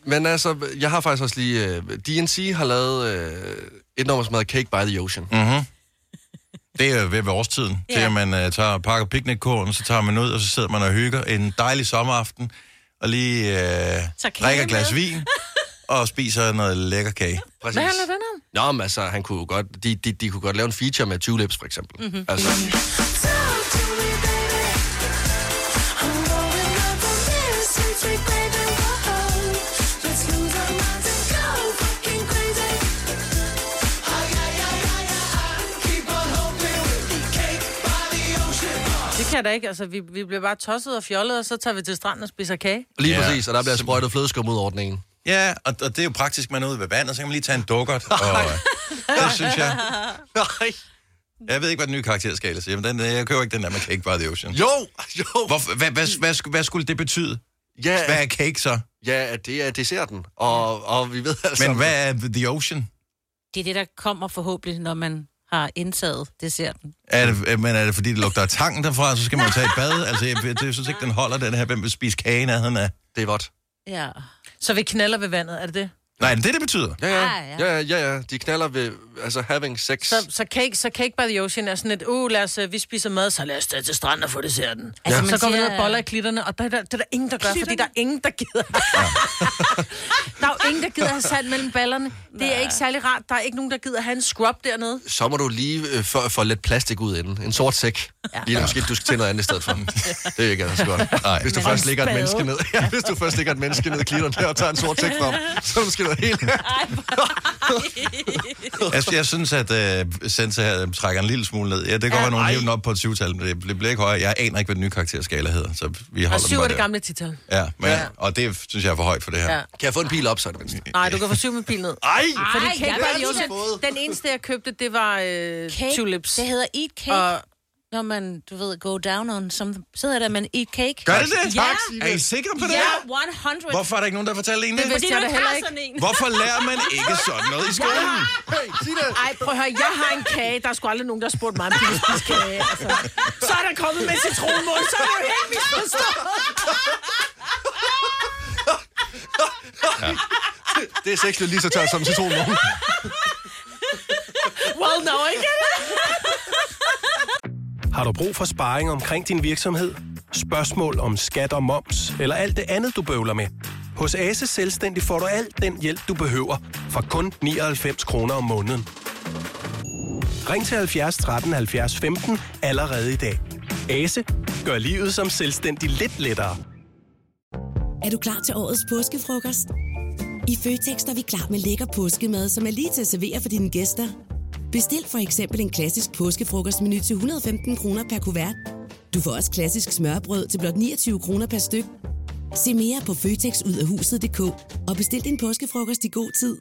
Men altså, jeg har faktisk også lige... Øh, DNC har lavet øh, et nummer, som hedder Cake by the Ocean. Mm-hmm. Det er ved årstiden, ja. til at man uh, tager, pakker piknikkorn, så tager man ud, og så sidder man og hygger en dejlig sommeraften, og lige uh, drikker et glas vin, og spiser noget lækker kage. Præcis. Hvad handler den om? Nå, men altså, han kunne jo godt, de, de, de kunne godt lave en feature med tulips, for eksempel. Mhm. Altså, Det kan da ikke. Altså, vi, vi bliver bare tosset og fjollet, og så tager vi til stranden og spiser kage. lige Ja. præcis, og der bliver sprøjtet flødeskum ud over den ene. Ja, og, og det er jo praktisk, man er ude ved vandet, så kan man lige tage en dukkert, og det synes jeg. Nej. Jeg ved ikke, hvad den nye karakter skal ellers. Jamen, den, jeg køber ikke den der med Cake by the Ocean. Jo, jo. Hvad, hvad, hvad, hvad, hvad skulle det betyde? Ja, Hvad er cake så? Ja, det er desserten. Og, og vi ved altså... Men hvad er The Ocean? Det er det, der kommer forhåbentlig, når man har indtaget desserten. Er det, men er det fordi, det lugter af tangen derfra, så skal man tage et bad? Altså, jeg, jeg, jeg synes ikke, den holder, den her. Hvem vil spise kage i nærheden af? Det er vådt. Ja. Så vi knaller ved vandet, er det det? Nej, det er det, det betyder. Ja, ja. Ah, ja. ja, ja, ja. De knaller ved, altså, having sex. Så, så, cake, så Cake by the Ocean er sådan et, uh, lad os, øh, vi spiser mad, så lad os tage til stranden og få desserten. Altså, Altså, man så går vi ned og boller i klitterne, og der, er der, det er der ingen, der gør, fordi der er ingen, der gider. der er jo ingen, der gider have sand mellem ballerne. Det er ikke særlig rart. Der er ikke nogen, der gider have en scrub dernede. Så må du lige øh, få, få lidt plastik ud inden. En sort sæk. Ja. Lige måske du skal til noget andet i stedet for. Det er ikke altså godt. Nej. Hvis du Men først ligger et menneske ned, ja, hvis du først ligger et menneske ned i klitteren der og tager en sort sæk frem, så er det måske noget helt... jeg synes, at uh, Sense her trækker en lille smule ned. Ja, det kan godt være, nogen hiver den op på et syvtal, men det, det bliver ikke højere. Jeg aner ikke, hvad den nye karakterskala hedder, så vi Og holder syv den er det gamle titel. Ja, men, Ja. ja, og det synes jeg er for højt for det her. Ja. Ja. Kan jeg få en pil op, så er det mindst? Nej, du kan få syv med pil ned. Ej! Fordi Ej, Cake jeg lige Ocean, den eneste, jeg købte, det var øh, Cake. tulips. Det hedder eat cake. Og Når man, du ved, go down on something. Så hedder det, man eat cake. Gør det det? Ja. Tak. Er I sikre på det? Ja, 100. Hvorfor er der ikke nogen, der fortæller en Det det? vidste Fordi jeg du da ikke heller har ikke. sådan en. Hvorfor lærer man ikke sådan noget i skolen? Hey, sig det! Ej, prøv at høre, jeg har en kage. Der er sgu aldrig nogen, der har spurgt mig, om de vil spise kage. Altså. Så er der kommet med citronmål, så er det jo helt misforstået. Det er sexligt lige så tørt som citronmål. Well, no, ikke? Har du brug for sparring omkring din virksomhed? Spørgsmål om skat og moms, eller alt det andet, du bøvler med? Hos Ase Selvstændig får du alt den hjælp, du behøver, for kun 99 kroner om måneden. Ring til 70 13 70 15 allerede i dag. Ase gør livet som selvstændig lidt lettere. Er du klar til årets påskefrokost? I Føtex er vi klar med lækker påskemad, som er lige til at servere for dine gæster. Bestil for eksempel en klassisk påskefrokostmenu til 115 kroner per kuvert. Du får også klassisk smørbrød til blot 29 kroner per styk. Se mere på føtexudafhuset.dk og bestil din påskefrokost i god tid.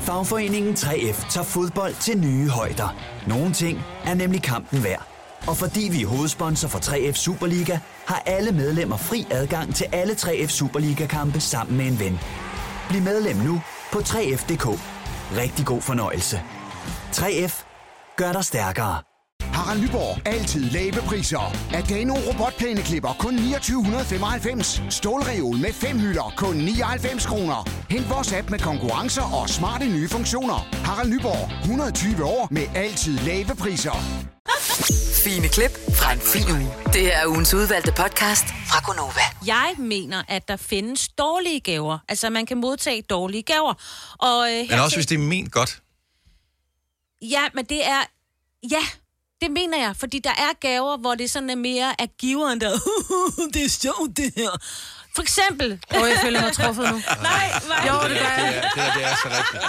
Fagforeningen 3F tager fodbold til nye højder. Nogle ting er nemlig kampen værd. Og fordi vi er hovedsponsor for 3F Superliga, har alle medlemmer fri adgang til alle 3F Superliga-kampe sammen med en ven. Bliv medlem nu på 3F.dk. Rigtig god fornøjelse. 3F gør dig stærkere. Harald Nyborg. Altid lave priser. Adano robotplæneklipper kun 2995. Stålreol med fem hylder kun 99 kroner. Hent vores app med konkurrencer og smarte nye funktioner. Harald Nyborg. 120 år med altid lave priser. Fine klip fra en fin uge. Det her er ugens udvalgte podcast fra Gonova. Jeg mener, at der findes dårlige gaver. Altså, man kan modtage dårlige gaver. Og, øh, Men også til- hvis det er ment godt. Ja, men det er... Ja, det mener jeg, fordi der er gaver, hvor det sådan er mere af giveren, der... det er sjovt, det her. For eksempel... Åh, jeg føler mig truffet nu. Nej, nej. Jo, det gør jeg. Det, er, det, er, det er så rigtigt.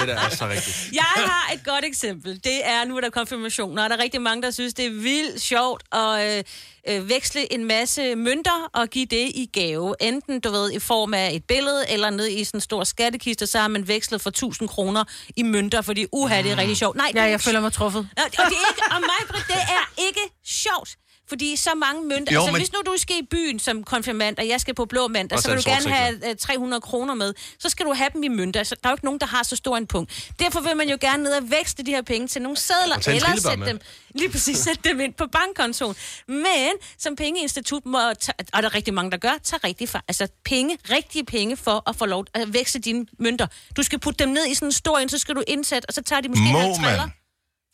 Det der er så rigtigt. Jeg har et godt eksempel. Det er, nu er der konfirmationer, og der er rigtig mange, der synes, det er vildt sjovt at øh, øh, veksle en masse mønter og give det i gave. Enten, du ved, i form af et billede, eller ned i sådan en stor skattekiste, så har man vekslet for 1000 kroner i mønter, fordi uha, det er rigtig sjovt. Nej, Ja, jeg føler mig truffet. Og det er ikke, og mig, det er ikke sjovt. Fordi så mange mønter... Jo, altså, men- hvis nu du skal i byen som konfirmand, og jeg skal på blå mandag, Og så vil du gerne have øh, 300 kroner med. Så skal du have dem i mønter. Så der er jo ikke nogen, der har så stor en punkt. Derfor vil man jo gerne ned og vækste de her penge til nogle sædler, eller sætte dem, lige præcis sætte dem ind på bankkontoen. Men som pengeinstitut må, tage, og der er rigtig mange, der gør, tage rigtig for, altså penge, rigtige penge for at få lov at vækste dine mønter. Du skal putte dem ned i sådan en stor en, så skal du indsætte, og så tager de måske Må man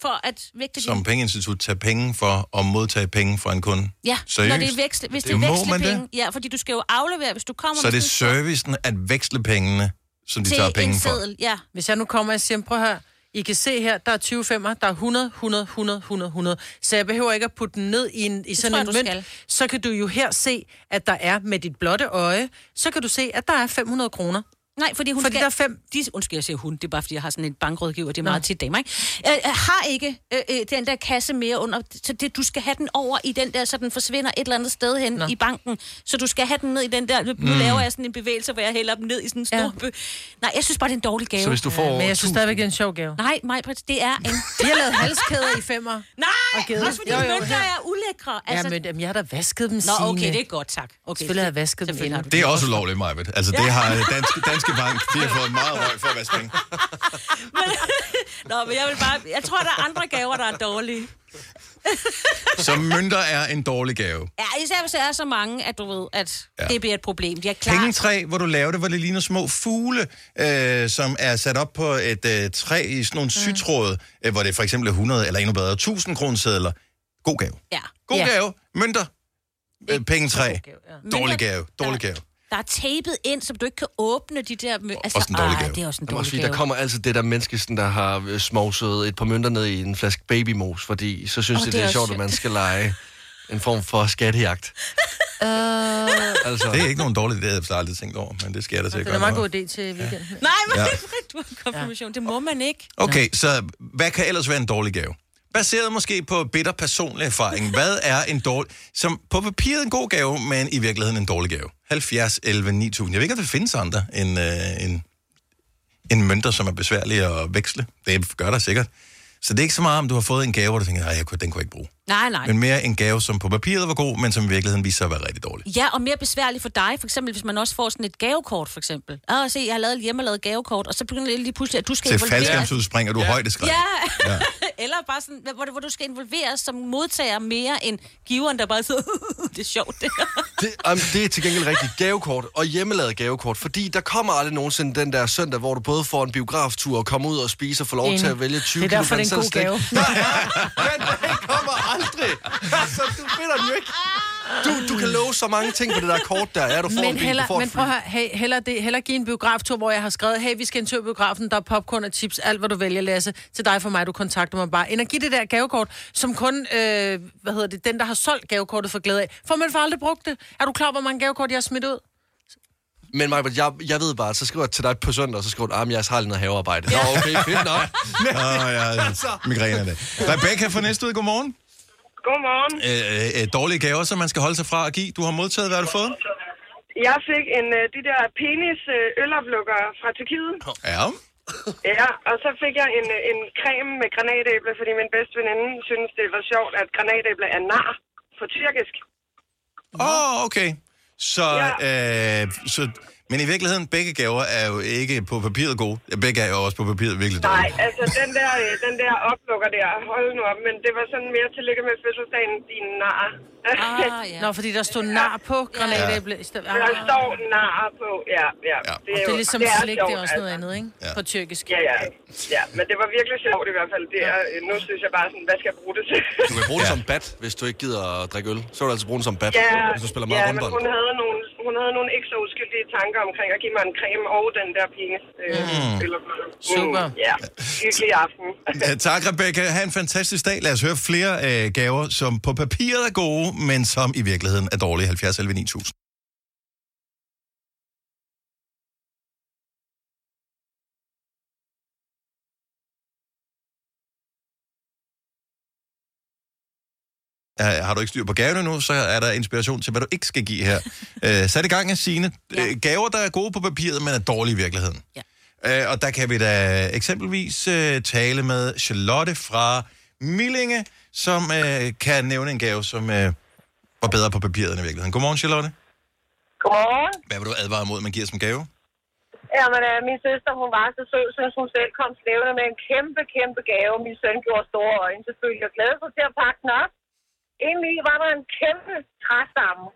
for at vægte som dine pengeinstitut tage penge for at modtage penge fra en kunde? Ja, Seriøst? når det er veksle, hvis det, Det er vekslepenge. Ja, fordi du skal jo aflevere, hvis du kommer Så er det servicen at veksle pengene, som de tager en penge for? seddel. Ja. Hvis jeg nu kommer og siger, prøv her, I kan se her, der er 20 femmer, der er 100, 100, 100, 100, 100. Så jeg behøver ikke at putte den ned i, en, i sådan en mønt. skal. Så kan du jo her se, at der er med dit blotte øje, så kan du se, at der er 500 kroner. Nej, fordi hun Fordi skal... der er fem... De, undskyld, jeg siger hun, det er bare, fordi jeg har sådan en bankrådgiver, det er meget tit damer, ikke? Jeg, jeg har ikke øh, øh, den der kasse mere under, så det, du skal have den over i den der, så den forsvinder et eller andet sted hen Nå. i banken. Så du skal have den ned i den der, nu Mm. laver jeg sådan en bevægelse, hvor jeg hælder dem ned i sådan en stor ja. bø. Nej, jeg synes bare, det er en dårlig gave. Så hvis du får Men jeg synes stadigvæk, det er en sjov gave. Nej, mig, det er en... De har lavet halskæder i femmer. Nej, og givet. også fordi jo, jo, mønter er ulækre. Altså... Ja, men jamen, jeg har da vasket dem, Nå, okay, det er godt, tak. Okay, Selvfølgelig har jeg vasket dem. Det er også ulovligt, Majbet. Altså, det har Danske, Danske Bank, de har fået meget røg for at vaske penge. Nå, men jeg vil bare... Jeg tror, der er andre gaver, der er dårlige. Så mønter er en dårlig gave. Ja, især hvis der er så mange, at du ved, at ja. det bliver et problem. De er klar. Pengetræ, hvor du laver det, hvor det ligner små fugle, øh, som er sat op på et øh, træ i sådan nogle sytråd, øh, hvor det for eksempel er 100 eller endnu bedre 1000 kronesedler. God gave. Ja. God ja. gave. Mønter. Øh, pengetræ. Dårlig gave. Dårlig gave. Der er tapet ind, så du ikke kan åbne de der... mø- Altså, Også en dårlig ej, gave. det er også en Jeg dårlig sige, gave. der kommer altid det der menneske, sådan, der har øh, smovset et par mønter ned i en flaske babymos, fordi så synes oh, de, det det er er også sjovt, at man skal lege en form for skattejagt. Uh, Altså. Det er ikke nogen dårlig idé, jeg har aldrig tænkt over, men det sker der det sikkert. er en meget god idé til weekenden. Nej, men Ja. ja. du har konfirmation. Det må man ikke. Okay, så hvad kan ellers være en dårlig gave? Baseret måske på bitter personlig erfaring. Hvad er en dårlig... Som på papiret en god gave, men i virkeligheden en dårlig gave. 70, 11, 9000. Jeg ved ikke, om der findes andre end øh, en, en mønter, som er besværlig at veksle. Det gør der sikkert. Så det er ikke så meget, om du har fået en gave, hvor du tænker, nej, den kunne jeg ikke bruge. Nej, nej. Men mere en gave, som på papiret var god, men som i virkeligheden viser sig at være rigtig dårlig. Ja, og mere besværligt for dig, for eksempel, hvis man også får sådan et gavekort, for eksempel. Ah, se, jeg har lavet et hjemmelavet gavekort, og så begynder det lige pludselig, at du skal Til involveres. faldskærmsudspring, og du er højdeskræk. Ja. Ja. Eller bare sådan, hvor, hvor du skal involveres som modtager mere end giveren, der bare sidder, det er sjovt, det. Det, um, det er til gengæld rigtigt gavekort og hjemmelavet gavekort, fordi der kommer aldrig nogensinde den der søndag, hvor du både får en biograftur og kommer ud og spiser og får lov Enig. til at vælge 20 Det er derfor, det er en god gave. slik. Men den kommer aldrig. Altså, du finder den jo ikke. Du, du kan love så mange ting på det der kort der. Ja, du får Men, en bil, du heller, får men prøv at hey, heller, det, heller give en biograftur, hvor jeg har skrevet, hey, vi skal en tur i biografen, der er popcorn og chips, alt hvad du vælger, Lasse. Til dig for mig, du kontakter mig bare. End at give det der gavekort, som kun, øh, hvad hedder det, den, der har solgt gavekortet for glæde af. For man får aldrig brugt det. Er du klar, hvor mange gavekort jeg har smidt ud? Men Michael, jeg, jeg ved bare, så skriver jeg til dig på søndag, og så skriver du, at jeg har lidt noget havearbejde. Nå, okay, fedt nok. Åh, oh, ja, migræne af det. Rebecca fra Næstved, godmorgen. Godmorgen. Øh, øh, dårlige gaver, som man skal holde sig fra at give. Du har modtaget, hvad har du fået? Jeg fik en, øh, de der penis øh, øloplukker fra Tyrkiet. Ja. Ja, og så fik jeg en, øh, en creme med granatæble, fordi min bedste veninde synes, det var sjovt, at granatæble er nar på tyrkisk. Åh, oh, okay. Så, Ja. øh, så Men i virkeligheden, begge gaver er jo ikke på papiret gode. Ja, Begge er jo også på papiret virkelig Nej, dårlige. altså den der, øh, den der oplukker der, hold nu op, men det var sådan mere til lykke med fødselsdagen, din nar. Ah, ja. Nå, fordi der stod nar på granatæble. Ja. Der står nar på, ja, ja. Og det er ligesom slik, det er også noget altså. andet, ikke? Ja. På tyrkisk. Ja, ja. Ja, men det var virkelig sjovt i hvert fald. Det er, nu synes jeg bare sådan, hvad skal jeg bruge det til? Du kan bruge det som bat, hvis du ikke gider at drikke øl. Så vil du altså bruge den som bat, Ja, hvis du spiller meget ja men rundbold. hun havde, nogle, hun havde nogle ikke så uskyldige tanker omkring at give mig en creme og den der penis. Øh, Mm. Super. Mm, ja, hyggelig aften. Ja, tak, Rebecca. Ha' en fantastisk dag. Lad os høre flere øh, gaver, som på papiret er gode, men som i virkeligheden er dårlige. 70 11 9000. Uh, har du ikke styr på gaverne nu, så er der inspiration til, hvad du ikke skal give her. uh, sat i gang af sine ja. uh, gaver, der er gode på papiret, men er dårlige i virkeligheden. Ja. Uh, og der kan vi da eksempelvis uh, tale med Charlotte fra Millinge, som uh, kan nævne en gave, som uh, var bedre på papiret end i virkeligheden. Godmorgen, Charlotte. Godmorgen. Hvad vil du advare mod, man giver som gave? Jamen, øh, min søster, hun var så sød, så hun selv kom slævende med en kæmpe, kæmpe gave. Min søn gjorde store øjne selvfølgelig og glædede sig til at pakke den op. Indeni var der en kæmpe træstamme,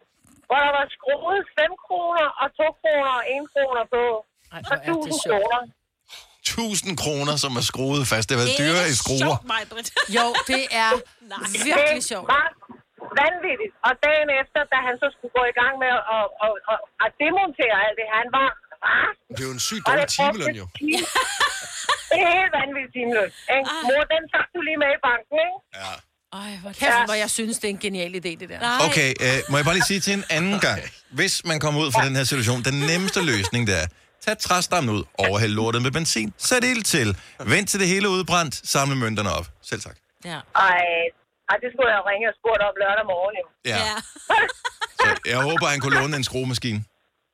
hvor der var skruet 5 kroner og 2 kroner og 1 kroner på. Og 1000 kroner. 1000 kroner, som er skruet fast. Det har været dyrere i skruer. Jo, det er virkelig sjovt. Det var vanvittigt. Og dagen efter, da han så skulle gå i gang med at, at, at, at, demontere alt det, han var rasende. Det er jo en sygt dårlig timeløn, jo. Det er helt vanvittigt timeløn. Mor, den tager du lige med i banken, ikke? Ja. Ej, hvor kæft, hvor jeg synes, det er en genial idé, det der. Okay, øh, må jeg bare lige sige til en anden gang. Hvis man kommer ud fra den her situation, den nemmeste løsning, det er, tag træstammen ud, overhæld lortet med benzin, sæt ild til, vent til det hele udbrændt, samle mønterne op. Selv tak. Ja. Ej, ej, det skulle jeg ringe og spurgt om lørdag morgen, jo. Ja. Så jeg håber, han kunne låne en skruemaskine.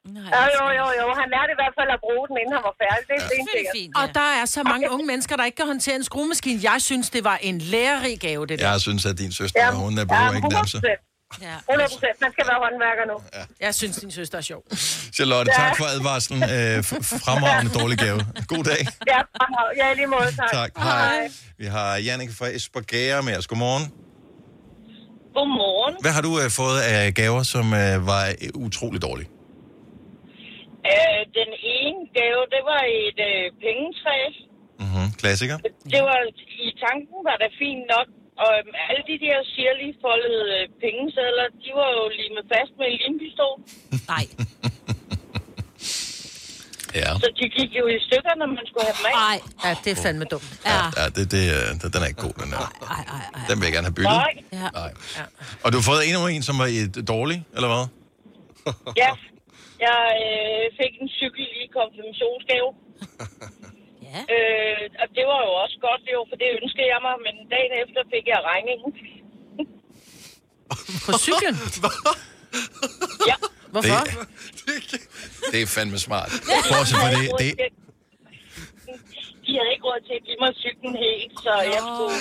Jo, jo, jo, jo. Han lærte i hvert fald at bruge den, inden han var færdig. Det er stensikkert. Og der er så mange unge mennesker, der ikke kan håndtere en skruemaskine. Jeg synes, det var en lærerig gave, det der. Jeg synes, at din søster, Ja, hun er ja, behøver ikke nærmest. 100%. Ja. 100 procent. Man skal være håndværker nu. Jeg synes, din søster er sjov. Charlotte, Ja. tak for advarslen. Øh, fremragende dårlig gave. God dag. Ja, ja, lige måde, tak. Tak. Hej. Vi har Jannik fra Esbjerg med os. Godmorgen. Godmorgen. Hvad har du øh, fået af gaver, som øh, var øh, utrolig dårlige? Øh, den ene gave, det var et øh, pengetræ. Mm-hmm. Klassiker. Det var, I tanken var det fint nok, og øhm, alle de der sirlige foldede øh, pengesedler, de var jo lige med fast med en limpistol. Nej. Ja. Så de gik jo i stykker, når man skulle have dem af. Nej. Ja, det er fandme dumt. Ja, ja det, det, øh, den- er ikke god, den der. Den vil jeg gerne have byttet. Nej. Ja. Nej. Og du har fået endnu en, som var et dårlig, eller hvad? Ja, jeg øh, fik en cykel i konfirmationsgave. ja. Øh, og det var jo også godt, det var, for det ønskede jeg mig, men dagen efter fik jeg regningen. På cyklen? ja. Hvorfor? Det, det er fandme smart. Bortset fra det, det, De havde ikke råd til at give mig cyklen helt, så jeg skulle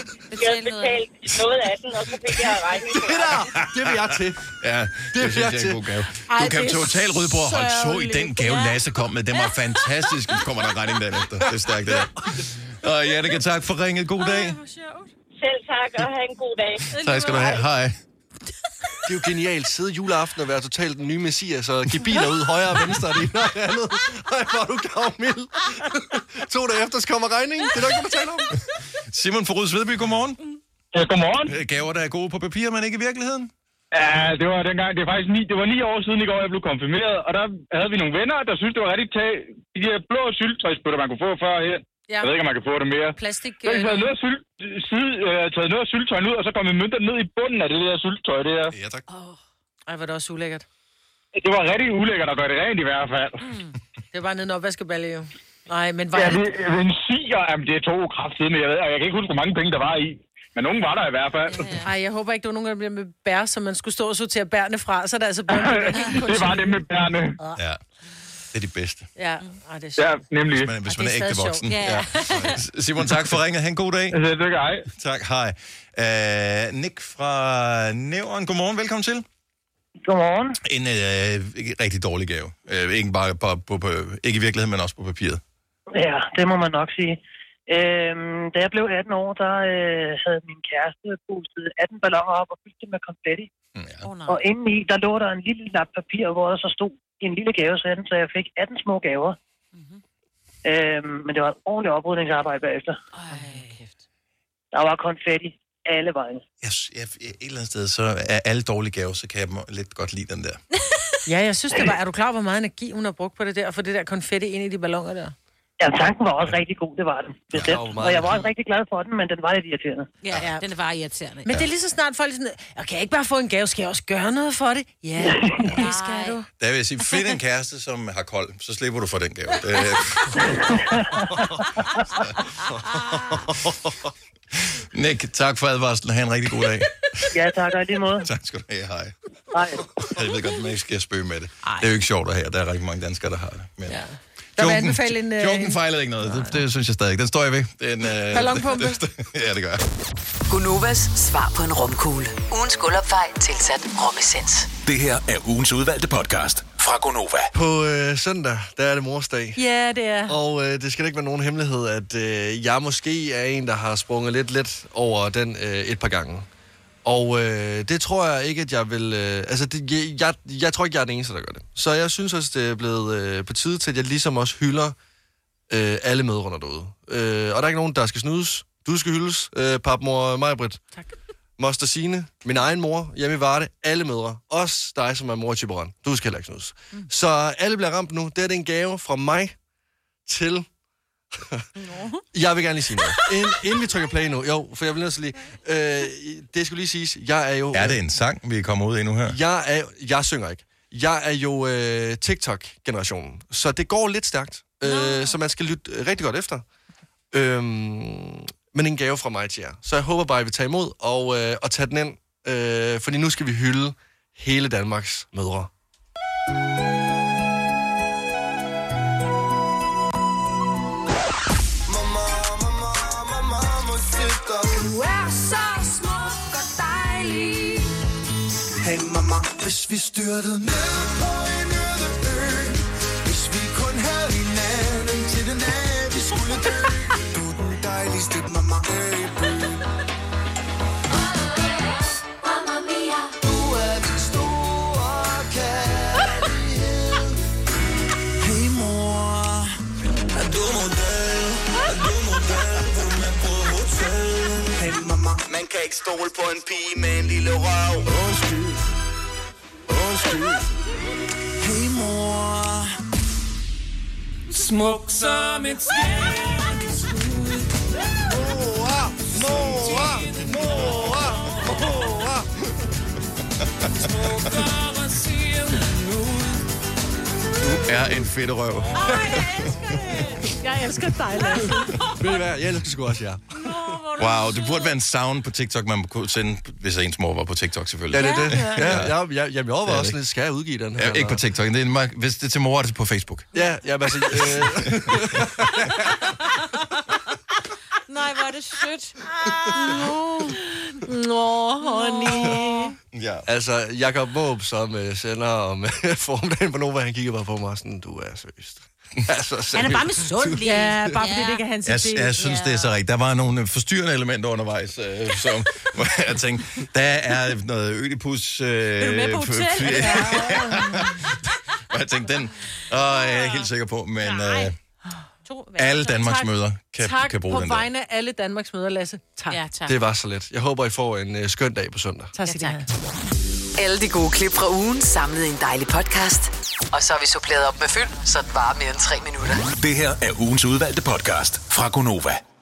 jeg betale noget af den, og så fik jeg regningen. Det der, det vil jeg til. Ja, det, vil det synes jeg jeg er til. en god gave. Ej, Du kan det totalt rydde på at holde så i den gave, Ja. Lasse kom med. Den var fantastisk. Nu kommer der regning dagen efter. Det er stærkt, det der. Og Janneke, tak for ringet. God dag. Selv tak, og have en god dag. Tak skal du have. Hej. Det er jo genialt. Sidde juleaften og være totalt den nye messias og give biler ud højre og venstre og det ene og det andet. Ej, hvor er du gavmild. to dage efter, så kommer regningen. Det er der ikke, tale om. Simon fra Ruds Vedby, godmorgen. Ja, godmorgen. Øh, Gaver, der er gode på papir, men ikke i virkeligheden? Ja, det var dengang, det er faktisk ni, det var ni år siden i går, jeg blev konfirmeret, og der havde vi nogle venner, der synes det var rigtig tag, de der blå syltetøjsbøtter, man kunne få før her. Ja. Jeg ved ikke, om man kan få det mere. Plastik... Så har de taget noget, sylt, side, øh, taget noget syltetøjen ud, og så kommet mønter ned i bunden af det der syltetøj der. Ja, tak. Ej, var det også ulækkert. Det var rigtig ulækkert at gøre det rent i hvert fald. Det var bare nede i en opvaskeballe, jo. Nej, men var Ja, det... det, en siger, jamen det er to kraftede, men jeg, ved, og jeg kan ikke huske, hvor mange penge der var i. Men nogen var der i hvert fald. Ej, jeg håber ikke, der var nogen, der bliver med bær, som man skulle stå og sortere bærne fra. Så er det altså bundet. det var det med bærne. Ja. Det er de bedste. Ja, Ej, det er Ja, sjovt. nemlig. Hvis man, hvis Og man er ægte voksen. sjovt. Ja. Ja. Simon, tak for ringet. Ha' en god dag. Det er hej. Tak, hej. Uh, Nick fra Nævren, godmorgen. Velkommen til. Godmorgen. En øh, rigtig dårlig gave. Øh, ikke bare på, på, på, ikke i virkeligheden, men også på papiret. Ja, det må man nok sige. Øhm, da jeg blev 18 år, der øh, havde min kæreste pustet 18 balloner op og fyldt dem med konfetti. Ja. Oh, og indeni, der lå der en lille lap papir, hvor der så stod en lille gave, så jeg fik 18 små gaver. Mm-hmm. Øhm, men det var et ordentligt oprydningsarbejde bagefter. Der var konfetti alle vegne. Jeg, jeg, et eller andet sted, så er alle dårlige gaver, så kan jeg må- lidt godt lide den der. Ja, jeg synes, det var... Er du klar, hvor meget energi hun har brugt på det der, for det der konfetti ind i de balloner der? Ja, tanken var også rigtig god, det var den. Ja, hvor meget og jeg var også rigtig glad for den, men den var lidt irriterende. Ja, ja. den var irriterende. Men det er lige så snart folk er sådan, "Og kan jeg ikke bare få en gave? Skal jeg også gøre noget for det? Ja, det skal du. Der vil jeg sige, find en kæreste, som har kold, så slipper du for den gave. Det, Nick, tak for advarslen. Ha' en rigtig god dag. Ja, tak, og i lige måde. Tak skal du have. Hej. Hej. Jeg ved godt, at man ikke skal spøge med det. Det er jo ikke sjovt at have. Der er rigtig mange danskere, der har det. Men... Ja. Der vil jeg anbefale en, øh, Joken fejlede ikke noget. Det, det, synes jeg stadig. Den står jeg ved. Den, øh, Ballonpumpe. ja, det gør jeg. Gunovas svar på en rumkugle. Ugens guldopfej tilsat romessens. Det her er ugens udvalgte podcast fra Gonova. På øh, søndag, der er det morsdag. Ja, det er. Og øh, det skal ikke være nogen hemmelighed, at øh, jeg måske er en, der har sprunget lidt let over den øh, et par gange. Og øh, det tror jeg ikke, at jeg vil... Øh, altså, det, jeg, jeg, jeg tror ikke, jeg er den eneste, der gør det. Så jeg synes også, det er blevet øh, på tide til, at jeg ligesom også hylder øh, alle medrunder derude. Øh, og der er ikke nogen, der skal snydes. Du skal hyldes, øh, papmor Majbrit. Tak. Moster Signe, min egen mor, hjemme i Varde, alle mødre. Også dig, som er mor Tiburon. Du skal heller ikke snydes. Mm. Så alle bliver ramt nu. Det er en gave fra mig til... jeg vil gerne lige sige noget. Inden, inden vi trykker play nu, jo, for jeg vil nødt til lige... Øh, det skulle lige siges, jeg er jo... Er det en sang, vi kommer ud i nu her? Jeg, er, jeg synger ikke. Jeg er jo øh, TikTok-generationen, så det går lidt stærkt. Øh, så man skal lytte øh, rigtig godt efter. Øhm, men en gave fra mig til jer. Så jeg håber bare, at I vil tage imod og, øh, og tage den ind. Øh, fordi nu skal vi hylde hele Danmarks mødre. Hvis vi styrtede ned på en øde ø Hvis vi kun havde hinanden til den dag, vi skulle dø. Du er den dejligste Mamma mia Man kan ikke stole på en pige med en lille røv. Hey mor Smuk som et skændeskud Mor, mor, mor, mor Smukkere siger hun ud Du er en fedt røv. Jeg elsker dig, Lasse. Ved I hvad? Jeg elsker sgu også jer. Wow, det burde være en sound på TikTok, man kunne sende, hvis ens mor var på TikTok selvfølgelig. Ja, det er det. Ja, ja, ja, ja, jeg Det overvejer er også lidt, skal jeg udgive den her? Ja, ikke på TikTok. Det er, hvis det er til mor, er det på Facebook. Ja, ja, altså... Øh, Nej, hvor er det sødt. Nå, honey. Ja. altså, Jakob Måb, som øh, sender om øh, formiddagen på Nova, han kigger bare på mig sådan, du er seriøst. altså, Han er bare misundelig. Ja, bare fordi det ikke er hans Jeg, idé. jeg synes, det er så rigtigt. Der var nogle forstyrrende elementer undervejs, øh, som hvor jeg tænkte, der er noget ødipus... Øh, Er du med på hotel? og jeg tænkte, den åh, jeg er ikke helt sikker på, men øh, To alle Danmarks Tak. møder kan, tak kan bruge på den der. vegne af alle Danmarks møder, Lasse. Tak. Ja, tak. Det var så let. Jeg håber, I får en øh, skøn dag på søndag. Tak skal Ja, ja, tak. have. Alle de gode klip fra ugen samlet i en dejlig podcast. Og så har vi suppleret op med fyld, så det varer mere end tre minutter. Det her er ugens udvalgte podcast fra Gonova.